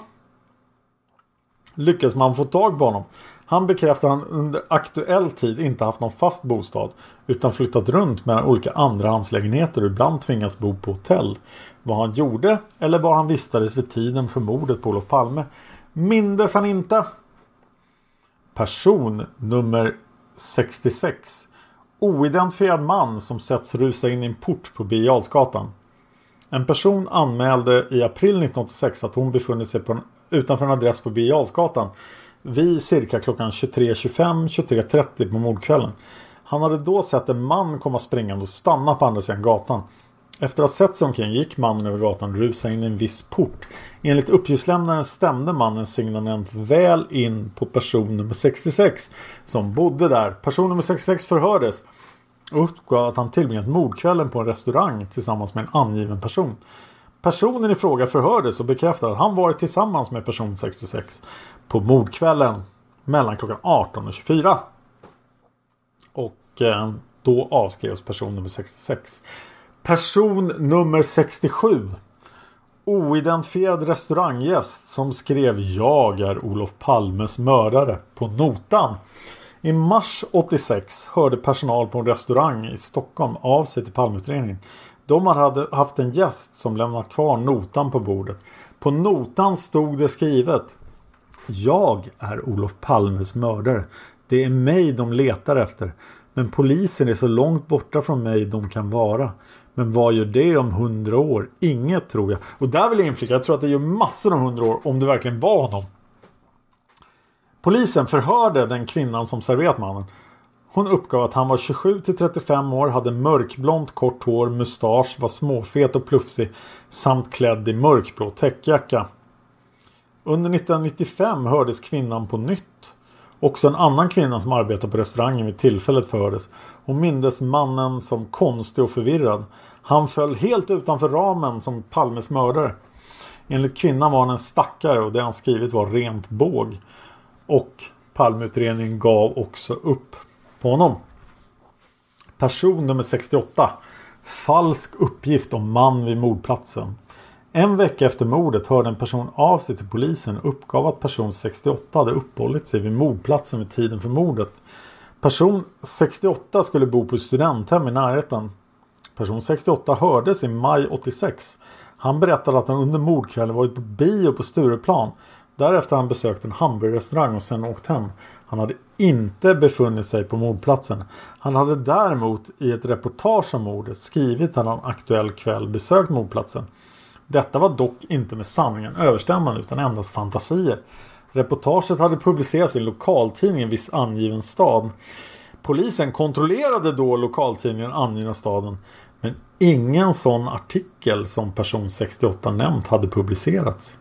lyckades man få tag på honom. Han bekräftar att han under aktuell tid inte haft någon fast bostad utan flyttat runt mellan olika andrahandslägenheter och ibland tvingats bo på hotell. Vad han gjorde eller var han vistades vid tiden för mordet på Olof Palme mindes han inte. Person nummer 66 Oidentifierad man som sätts rusa in i en port på Birger En person anmälde i april 1986 att hon befunnit sig på en, utanför en adress på Birger vid cirka klockan 23.25 23.30 på mordkvällen. Han hade då sett en man komma springande och stanna på andra sidan gatan. Efter att ha sett sig omkring gick mannen över gatan och rusade in i en viss port. Enligt uppgiftslämnaren stämde mannen signalement väl in på person nummer 66 som bodde där. Person nummer 66 förhördes och uppgav att han tillbringat mordkvällen på en restaurang tillsammans med en angiven person. Personen i fråga förhördes och bekräftade att han varit tillsammans med person 66 på mordkvällen mellan klockan 18 och 24. Och eh, då avskrevs person nummer 66. Person nummer 67. Oidentifierad restauranggäst som skrev Jag är Olof Palmes mördare på notan. I mars 86 hörde personal på en restaurang i Stockholm av sig till Palmeutredningen. De hade haft en gäst som lämnat kvar notan på bordet. På notan stod det skrivet jag är Olof Palmes mördare. Det är mig de letar efter. Men polisen är så långt borta från mig de kan vara. Men vad gör det om hundra år? Inget tror jag. Och där vill jag inflika, jag tror att det gör massor om hundra år om det verkligen var honom. Polisen förhörde den kvinnan som serverat mannen. Hon uppgav att han var 27 till 35 år, hade mörkblont kort hår, mustasch, var småfet och plufsig samt klädd i mörkblå täckjacka. Under 1995 hördes kvinnan på nytt. Också en annan kvinna som arbetade på restaurangen vid tillfället förhördes. Hon mindes mannen som konstig och förvirrad. Han föll helt utanför ramen som Palmes mördare. Enligt kvinnan var han en stackare och det han skrivit var rent båg. Och Palmeutredningen gav också upp på honom. Person nummer 68. Falsk uppgift om man vid mordplatsen. En vecka efter mordet hörde en person av sig till polisen och uppgav att person 68 hade uppehållit sig vid mordplatsen vid tiden för mordet. Person 68 skulle bo på ett studenthem i närheten. Person 68 hördes i maj 86. Han berättade att han under mordkvällen varit på bio på Stureplan. Därefter han besökt en hamburgerrestaurang och sen åkt hem. Han hade inte befunnit sig på mordplatsen. Han hade däremot i ett reportage om mordet skrivit att han aktuell kväll besökt mordplatsen. Detta var dock inte med sanningen överstämmande utan endast fantasier. Reportaget hade publicerats i en lokaltidning i en viss angiven stad. Polisen kontrollerade då lokaltidningen angivna staden. Men ingen sån artikel som person 68 nämnt hade publicerats.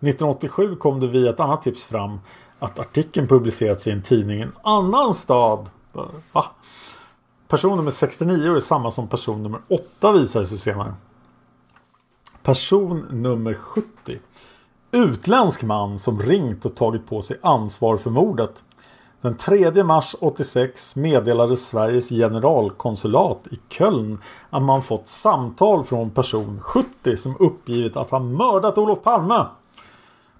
1987 kom det via ett annat tips fram att artikeln publicerats i en tidning i en annan stad. Va? Person nummer 69 är samma som person nummer 8 visade sig senare. Person nummer 70. Utländsk man som ringt och tagit på sig ansvar för mordet. Den 3 mars 86 meddelade Sveriges generalkonsulat i Köln att man fått samtal från person 70 som uppgivit att han mördat Olof Palme.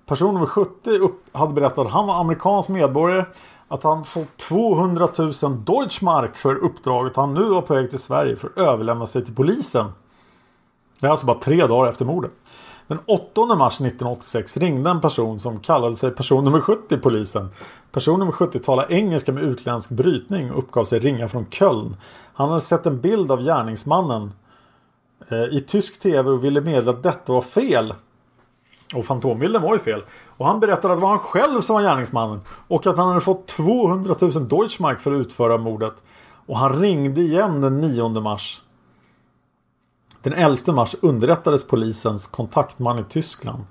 Person nummer 70 hade berättat att han var amerikansk medborgare. Att han fått 200 000 Deutschmark för uppdraget. Han nu var på väg till Sverige för att överlämna sig till polisen. Det är alltså bara tre dagar efter mordet. Den 8 mars 1986 ringde en person som kallade sig person nummer 70 i polisen. Person nummer 70 talar engelska med utländsk brytning och uppgav sig ringa från Köln. Han hade sett en bild av gärningsmannen eh, i tysk tv och ville meddela att detta var fel. Och fantombilden var ju fel. Och han berättade att det var han själv som var gärningsmannen. Och att han hade fått 200 000 Deutschmark för att utföra mordet. Och han ringde igen den 9 mars. Den 11 mars underrättades polisens kontaktman i Tyskland.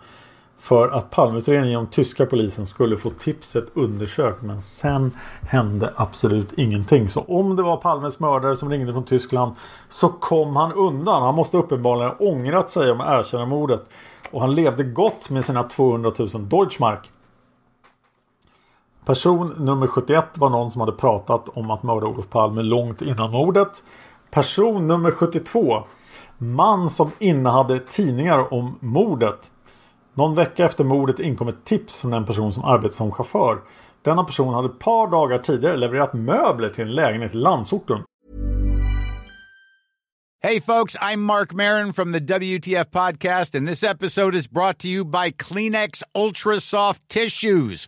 För att Palmeutredningen genom tyska polisen skulle få tipset undersökt. Men sen hände absolut ingenting. Så om det var Palmes mördare som ringde från Tyskland så kom han undan. Han måste uppenbarligen ha ångrat sig om att erkänna mordet. Och han levde gott med sina 200 000 Deutschmark. Person nummer 71 var någon som hade pratat om att mörda Olof Palme långt innan mordet. Person nummer 72. Man som innehade tidningar om mordet. Någon vecka efter mordet inkom ett tips från en person som arbetade som chaufför. Denna person hade ett par dagar tidigare levererat möbler till en lägenhet i landsorten. Hej, folks, I'm Mark Marin from the WTF podcast and this episode is brought to you by Kleenex Ultra Soft Tissues,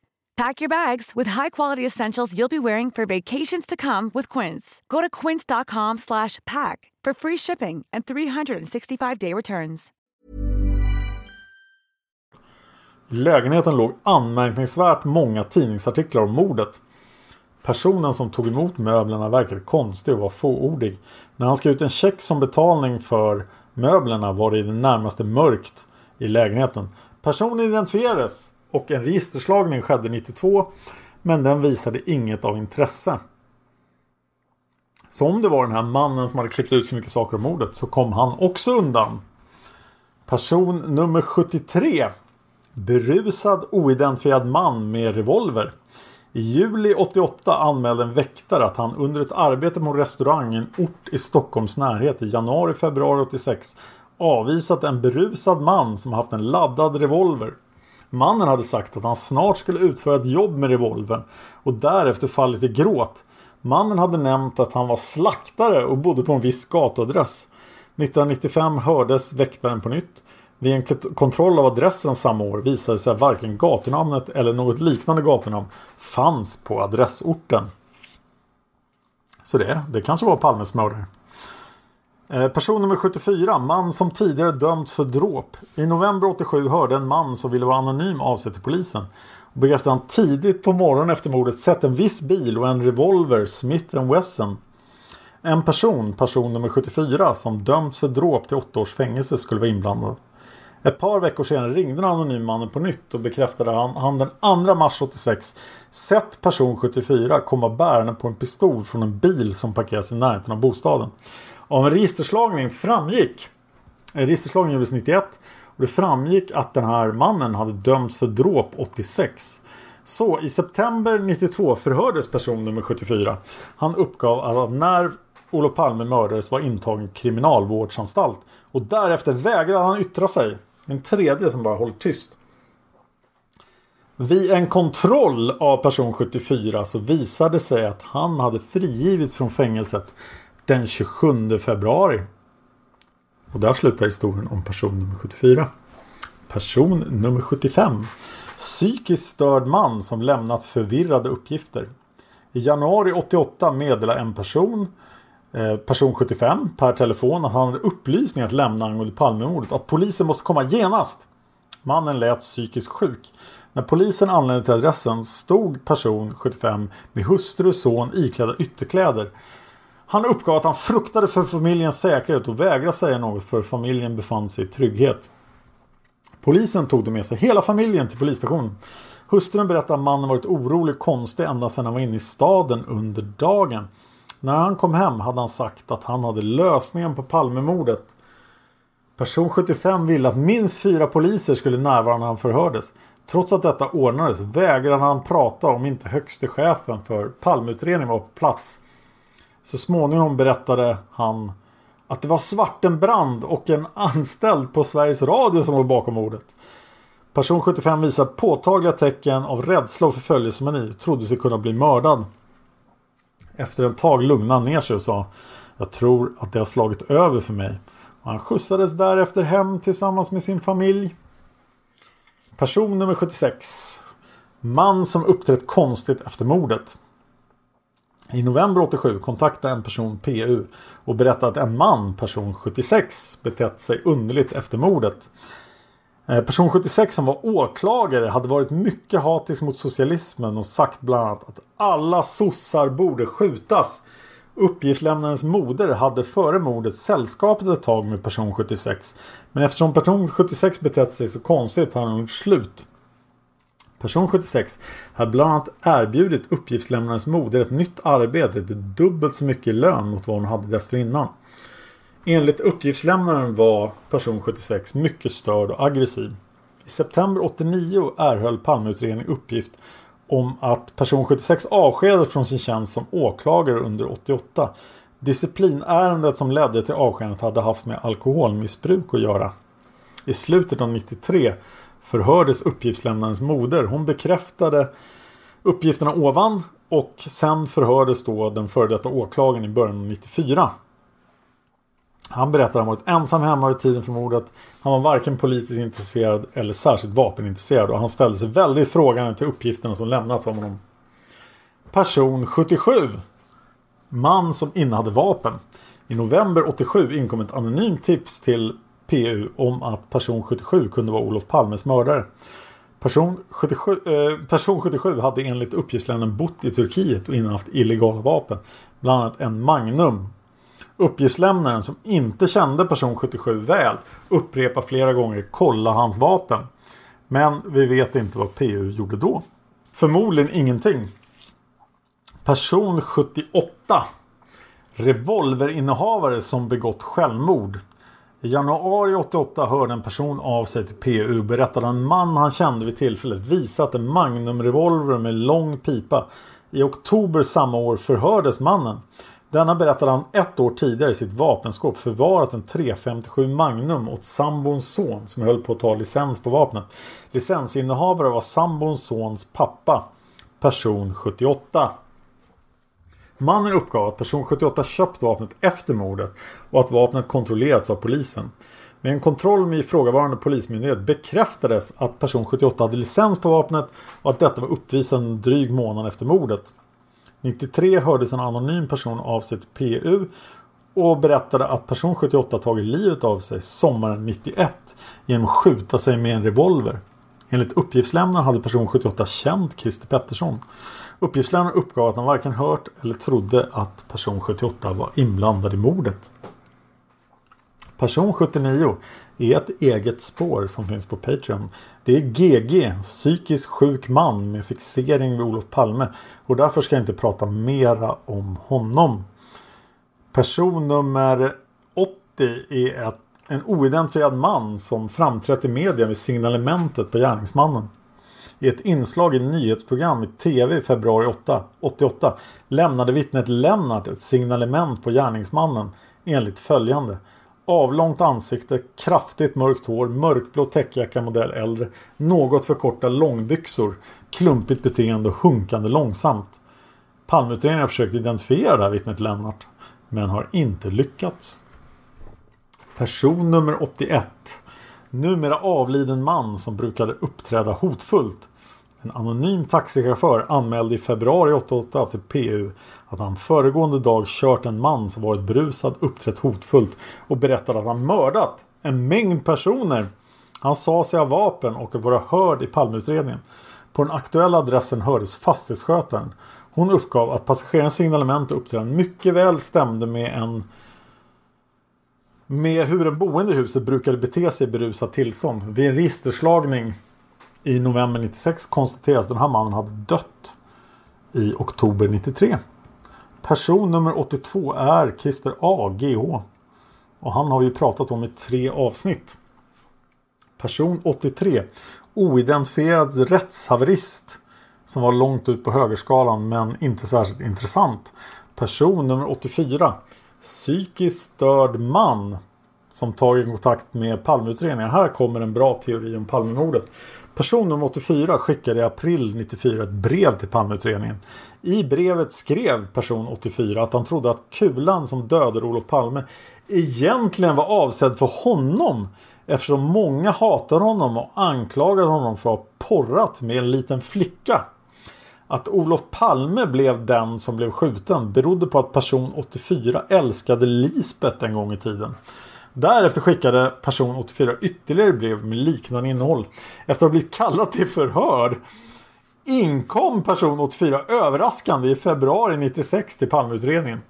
Pack your bags with high-quality essentials you'll be wearing for vacations to come with Quince. Go to quince.com slash pack for free shipping and 365-day returns. I lägenheten låg anmärkningsvärt många tidningsartiklar om mordet. Personen som tog emot möblerna verkade konstig och var fåordig. När han skrev ut en check som betalning för möblerna var det i det närmaste mörkt i lägenheten. Personen identifierades och en registerslagning skedde 92 men den visade inget av intresse. Så om det var den här mannen som hade klippt ut så mycket saker om mordet så kom han också undan. Person nummer 73 Berusad oidentifierad man med revolver. I juli 88 anmälde en väktare att han under ett arbete på en restaurang i en ort i Stockholms närhet i januari-februari 86 avvisat en berusad man som haft en laddad revolver. Mannen hade sagt att han snart skulle utföra ett jobb med revolvern och därefter fallit i gråt. Mannen hade nämnt att han var slaktare och bodde på en viss gatuadress. 1995 hördes väktaren på nytt. Vid en kontroll av adressen samma år visade sig att varken gatunamnet eller något liknande gatunamn fanns på adressorten. Så det, det kanske var Palmes mördare. Eh, person nummer 74, man som tidigare dömts för dråp. I november 87 hörde en man som ville vara anonym av sig till polisen. Bekräftade han tidigt på morgonen efter mordet sett en viss bil och en revolver Smith Wesson. En person, person nummer 74, som dömts för dråp till åtta års fängelse skulle vara inblandad. Ett par veckor senare ringde den anonyma mannen på nytt och bekräftade han, han den 2 mars 86 sett person 74 komma bärande på en pistol från en bil som parkerats i närheten av bostaden. Av en registerslagning framgick, en registerslagning gjordes 91 och det framgick att den här mannen hade dömts för dråp 86. Så i september 92 förhördes person nummer 74. Han uppgav att när Olof Palme mördades var intagen kriminalvårdsanstalt och därefter vägrade han yttra sig. En tredje som bara håller tyst. Vid en kontroll av person 74 så visade det sig att han hade frigivits från fängelset den 27 februari. Och där slutar historien om person nummer 74. Person nummer 75. Psykiskt störd man som lämnat förvirrade uppgifter. I januari 88 meddelar en person Eh, person 75 per telefon att han hade upplysningar att lämna angående Palmemordet. Att polisen måste komma genast. Mannen lät psykiskt sjuk. När polisen anlände till adressen stod person 75 med hustru och son iklädda ytterkläder. Han uppgav att han fruktade för familjens säkerhet och vägrade säga något för familjen befann sig i trygghet. Polisen tog då med sig hela familjen till polisstationen. Hustrun berättade att mannen varit orolig och konstig ända sedan han var inne i staden under dagen. När han kom hem hade han sagt att han hade lösningen på Palmemordet. Person 75 ville att minst fyra poliser skulle närvara när han förhördes. Trots att detta ordnades vägrade han prata om inte högste chefen för Palmeutredningen var på plats. Så småningom berättade han att det var Svartenbrand och en anställd på Sveriges Radio som låg bakom mordet. Person 75 visar påtagliga tecken av rädsla och förföljelsemani. Trodde sig kunna bli mördad. Efter ett tag lugnade han ner sig och sa Jag tror att det har slagit över för mig. Och han skjutsades därefter hem tillsammans med sin familj. Person nummer 76. Man som uppträtt konstigt efter mordet. I november 87 kontaktade en person PU och berättade att en man, person 76, betett sig underligt efter mordet. Eh, person 76 som var åklagare hade varit mycket hatisk mot socialismen och sagt bland annat att alla sossar borde skjutas. Uppgiftslämnarens moder hade före mordet sällskapet ett tag med person 76. Men eftersom person 76 betett sig så konstigt har han gjort slut. Person 76 hade bland annat erbjudit uppgiftslämnarens moder ett nytt arbete med dubbelt så mycket lön mot vad hon hade dessförinnan. Enligt uppgiftslämnaren var person 76 mycket störd och aggressiv. I september 89 erhöll Palmeutredningen uppgift om att person 76 avskedades från sin tjänst som åklagare under 88. Disciplinärendet som ledde till avskedandet hade haft med alkoholmissbruk att göra. I slutet av 93 förhördes uppgiftslämnarens moder. Hon bekräftade uppgifterna ovan och sen förhördes då den före detta åklagaren i början av 94. Han berättar att han varit ensam hemma vid tiden för mordet. Han var varken politiskt intresserad eller särskilt vapenintresserad och han ställde sig väldigt frågande till uppgifterna som lämnats om honom. Person 77. Man som innehade vapen. I november 87 inkom ett anonymt tips till PU om att person 77 kunde vara Olof Palmes mördare. Person 77, eh, person 77 hade enligt uppgiftslämnaren bott i Turkiet och innehaft illegala vapen. Bland annat en Magnum Uppgiftslämnaren som inte kände person 77 väl upprepar flera gånger kolla hans vapen. Men vi vet inte vad PU gjorde då. Förmodligen ingenting. Person 78. Revolverinnehavare som begått självmord. I januari 88 hörde en person av sig till PU och berättade att en man han kände vid tillfället visat en Magnum-revolver med lång pipa. I oktober samma år förhördes mannen. Denna berättade han ett år tidigare i sitt vapenskåp förvarat en 357 Magnum åt sambons son som höll på att ta licens på vapnet. Licensinnehavare var sambons sons pappa, person 78. Mannen uppgav att person 78 köpt vapnet efter mordet och att vapnet kontrollerats av polisen. Med en kontroll med ifrågavarande polismyndighet bekräftades att person 78 hade licens på vapnet och att detta var uppvisat en dryg månad efter mordet. 93 hördes en anonym person av sig till PU och berättade att person 78 tagit livet av sig sommaren 91 genom att skjuta sig med en revolver. Enligt uppgiftslämnaren hade person 78 känt Christer Pettersson. Uppgiftslämnaren uppgav att han varken hört eller trodde att person 78 var inblandad i mordet. Person 79 är ett eget spår som finns på Patreon. Det är GG, psykiskt sjuk man med fixering vid Olof Palme och därför ska jag inte prata mera om honom. Person nummer 80 är ett, en oidentifierad man som framträtt i media vid signalementet på gärningsmannen. I ett inslag i nyhetsprogram i TV i februari 8, 88 lämnade vittnet Lennart ett signalement på gärningsmannen enligt följande. Avlångt ansikte, kraftigt mörkt hår, mörkblå täckjacka modell äldre, något för korta långbyxor, klumpigt beteende och hunkande långsamt. Palmeutredningen har försökt identifiera det här vittnet Lennart, men har inte lyckats. Person nummer 81. Numera avliden man som brukade uppträda hotfullt. En anonym taxichaufför anmälde i februari 88 till PU att han föregående dag kört en man som varit brusad, uppträtt hotfullt och berättade att han mördat en mängd personer. Han sa sig ha vapen och vara hörd i Palmeutredningen. På den aktuella adressen hördes fastighetsskötaren. Hon uppgav att passagerarens signalement och uppträdande mycket väl stämde med en med hur en boende i huset brukade bete sig i berusat tillstånd. Vid en registerslagning i november 96 konstateras att den här mannen hade dött i oktober 93. Person nummer 82 är Christer A. GH. Och han har vi pratat om i tre avsnitt. Person 83. Oidentifierad rättshaverist. Som var långt ut på högerskalan men inte särskilt intressant. Person nummer 84. Psykiskt störd man. Som tagit kontakt med Palmeutredningen. Här kommer en bra teori om Palmemordet. Person nummer 84 skickade i april 94 ett brev till Palmeutredningen. I brevet skrev person 84 att han trodde att kulan som dödade Olof Palme egentligen var avsedd för honom. Eftersom många hatar honom och anklagar honom för att ha porrat med en liten flicka. Att Olof Palme blev den som blev skjuten berodde på att person 84 älskade Lisbeth en gång i tiden. Därefter skickade person 84 ytterligare brev med liknande innehåll. Efter att ha blivit kallad till förhör inkom person 84 överraskande i februari 96 till Palmeutredningen.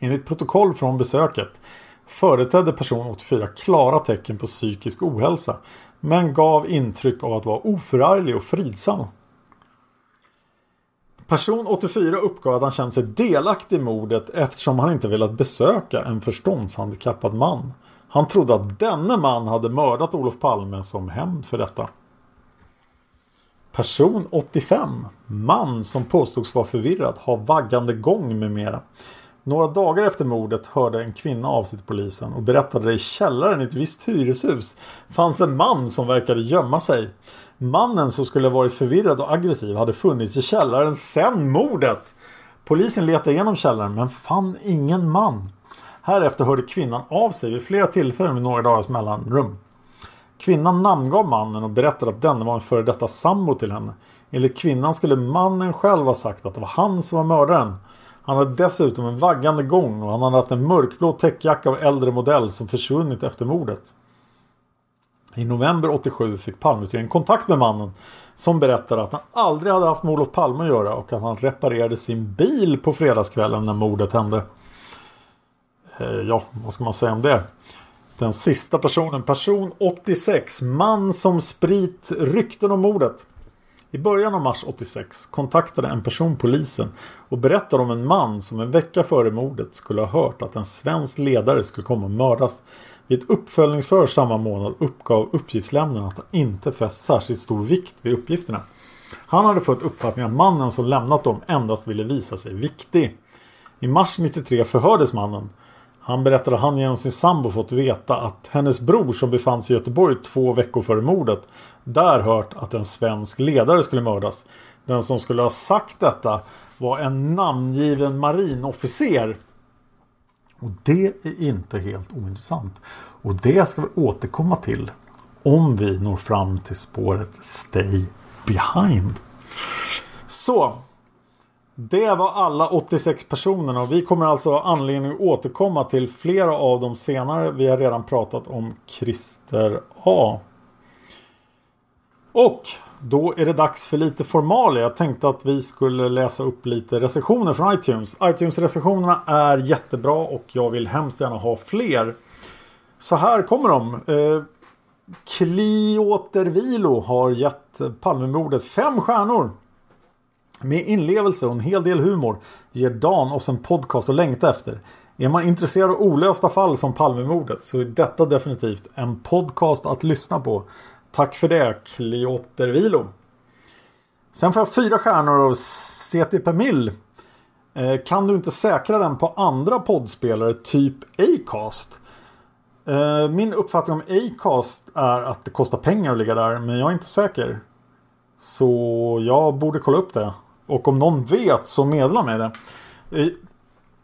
Enligt protokoll från besöket företedde person 84 klara tecken på psykisk ohälsa men gav intryck av att vara oförarglig och fridsam. Person 84 uppgav att han känt sig delaktig i mordet eftersom han inte velat besöka en förståndshandikappad man. Han trodde att denne man hade mördat Olof Palme som hämnd för detta. Person 85. Man som påstods vara förvirrad, ha vaggande gång med mera. Några dagar efter mordet hörde en kvinna av sig till polisen och berättade att i källaren i ett visst hyreshus fanns en man som verkade gömma sig. Mannen som skulle varit förvirrad och aggressiv hade funnits i källaren sedan mordet. Polisen letade igenom källaren men fann ingen man. Härefter hörde kvinnan av sig vid flera tillfällen med några dagars mellanrum. Kvinnan namngav mannen och berättade att denne var en före detta sambo till henne. Enligt kvinnan skulle mannen själv ha sagt att det var han som var mördaren. Han hade dessutom en vaggande gång och han hade haft en mörkblå täckjacka av äldre modell som försvunnit efter mordet. I november 87 fick Palmeutredningen kontakt med mannen som berättade att han aldrig hade haft med Olof Palme att göra och att han reparerade sin bil på fredagskvällen när mordet hände. Eh, ja, vad ska man säga om det? Den sista personen, person 86, man som sprit rykten om mordet. I början av mars 86 kontaktade en person polisen och berättade om en man som en vecka före mordet skulle ha hört att en svensk ledare skulle komma att mördas. I ett uppföljningsförhör samma månad uppgav uppgiftslämnaren att han inte fäst särskilt stor vikt vid uppgifterna. Han hade fått uppfattningen att mannen som lämnat dem endast ville visa sig viktig. I mars 93 förhördes mannen. Han berättade att han genom sin sambo fått veta att hennes bror som befann sig i Göteborg två veckor före mordet där hört att en svensk ledare skulle mördas. Den som skulle ha sagt detta var en namngiven marinofficer. Och det är inte helt ointressant. Och det ska vi återkomma till om vi når fram till spåret Stay Behind. Så. Det var alla 86 personerna och vi kommer alltså ha anledning att återkomma till flera av dem senare. Vi har redan pratat om Christer A. Och då är det dags för lite formalia. Jag tänkte att vi skulle läsa upp lite recensioner från iTunes. iTunes-recensionerna är jättebra och jag vill hemskt gärna ha fler. Så här kommer de. Eh, Kliotervilo har gett Palmemordet fem stjärnor. Med inlevelse och en hel del humor ger Dan oss en podcast att längta efter. Är man intresserad av olösta fall som Palmemordet så är detta definitivt en podcast att lyssna på. Tack för det Kliotervilo. Sen får jag fyra stjärnor av CT per mil. Eh, kan du inte säkra den på andra poddspelare typ Acast? Eh, min uppfattning om Acast är att det kostar pengar att ligga där men jag är inte säker. Så jag borde kolla upp det. Och om någon vet så meddela mig det. Eh,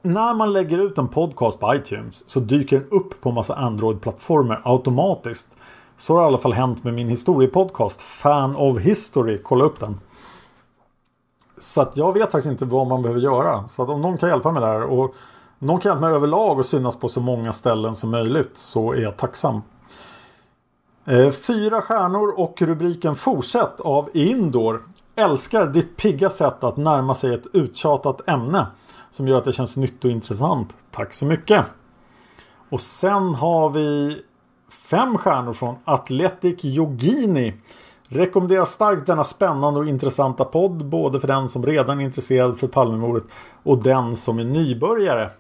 när man lägger ut en podcast på iTunes så dyker den upp på massa Android-plattformar automatiskt. Så har det i alla fall hänt med min historiepodcast Fan of History. Kolla upp den. Så att jag vet faktiskt inte vad man behöver göra. Så att om någon kan hjälpa mig där och någon kan hjälpa mig överlag och synas på så många ställen som möjligt så är jag tacksam. Eh, fyra stjärnor och rubriken Fortsätt av Indor. Älskar ditt pigga sätt att närma sig ett uttjatat ämne som gör att det känns nytt och intressant. Tack så mycket! Och sen har vi fem stjärnor från Athletic Yogini. Rekommenderar starkt denna spännande och intressanta podd både för den som redan är intresserad för Palmemordet och den som är nybörjare.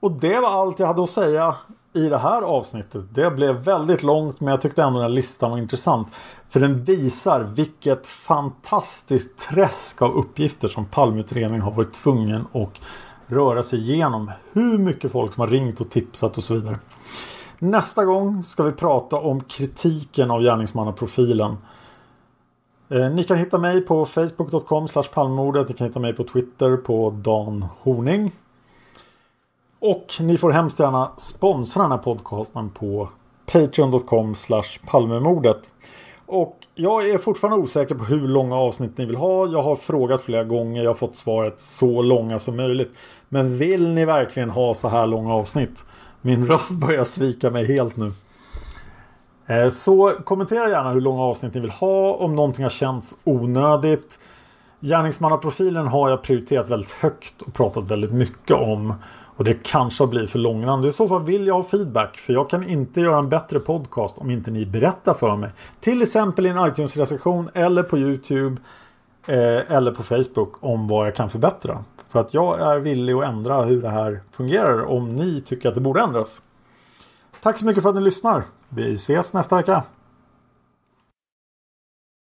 Och det var allt jag hade att säga i det här avsnittet. Det blev väldigt långt men jag tyckte ändå den här listan var intressant. För den visar vilket fantastiskt träsk av uppgifter som Palmeutredningen har varit tvungen att röra sig igenom. Hur mycket folk som har ringt och tipsat och så vidare. Nästa gång ska vi prata om kritiken av gärningsmannaprofilen. Eh, ni kan hitta mig på facebook.com palmordet. Ni kan hitta mig på Twitter på Dan Horning. Och ni får hemskt gärna sponsra den här podcasten på patreon.com palmemordet. Och jag är fortfarande osäker på hur långa avsnitt ni vill ha. Jag har frågat flera gånger. Jag har fått svaret så långa som möjligt. Men vill ni verkligen ha så här långa avsnitt? Min röst börjar svika mig helt nu. Eh, så kommentera gärna hur långa avsnitt ni vill ha. Om någonting har känts onödigt. Gärningsmannaprofilen har jag prioriterat väldigt högt och pratat väldigt mycket om. Och det kanske har blivit för långrandigt. I så fall vill jag ha feedback. För jag kan inte göra en bättre podcast om inte ni berättar för mig. Till exempel i en iTunes-recension eller på YouTube. Eh, eller på Facebook om vad jag kan förbättra. För att jag är villig att ändra hur det här fungerar om ni tycker att det borde ändras. Tack så mycket för att ni lyssnar. Vi ses nästa vecka.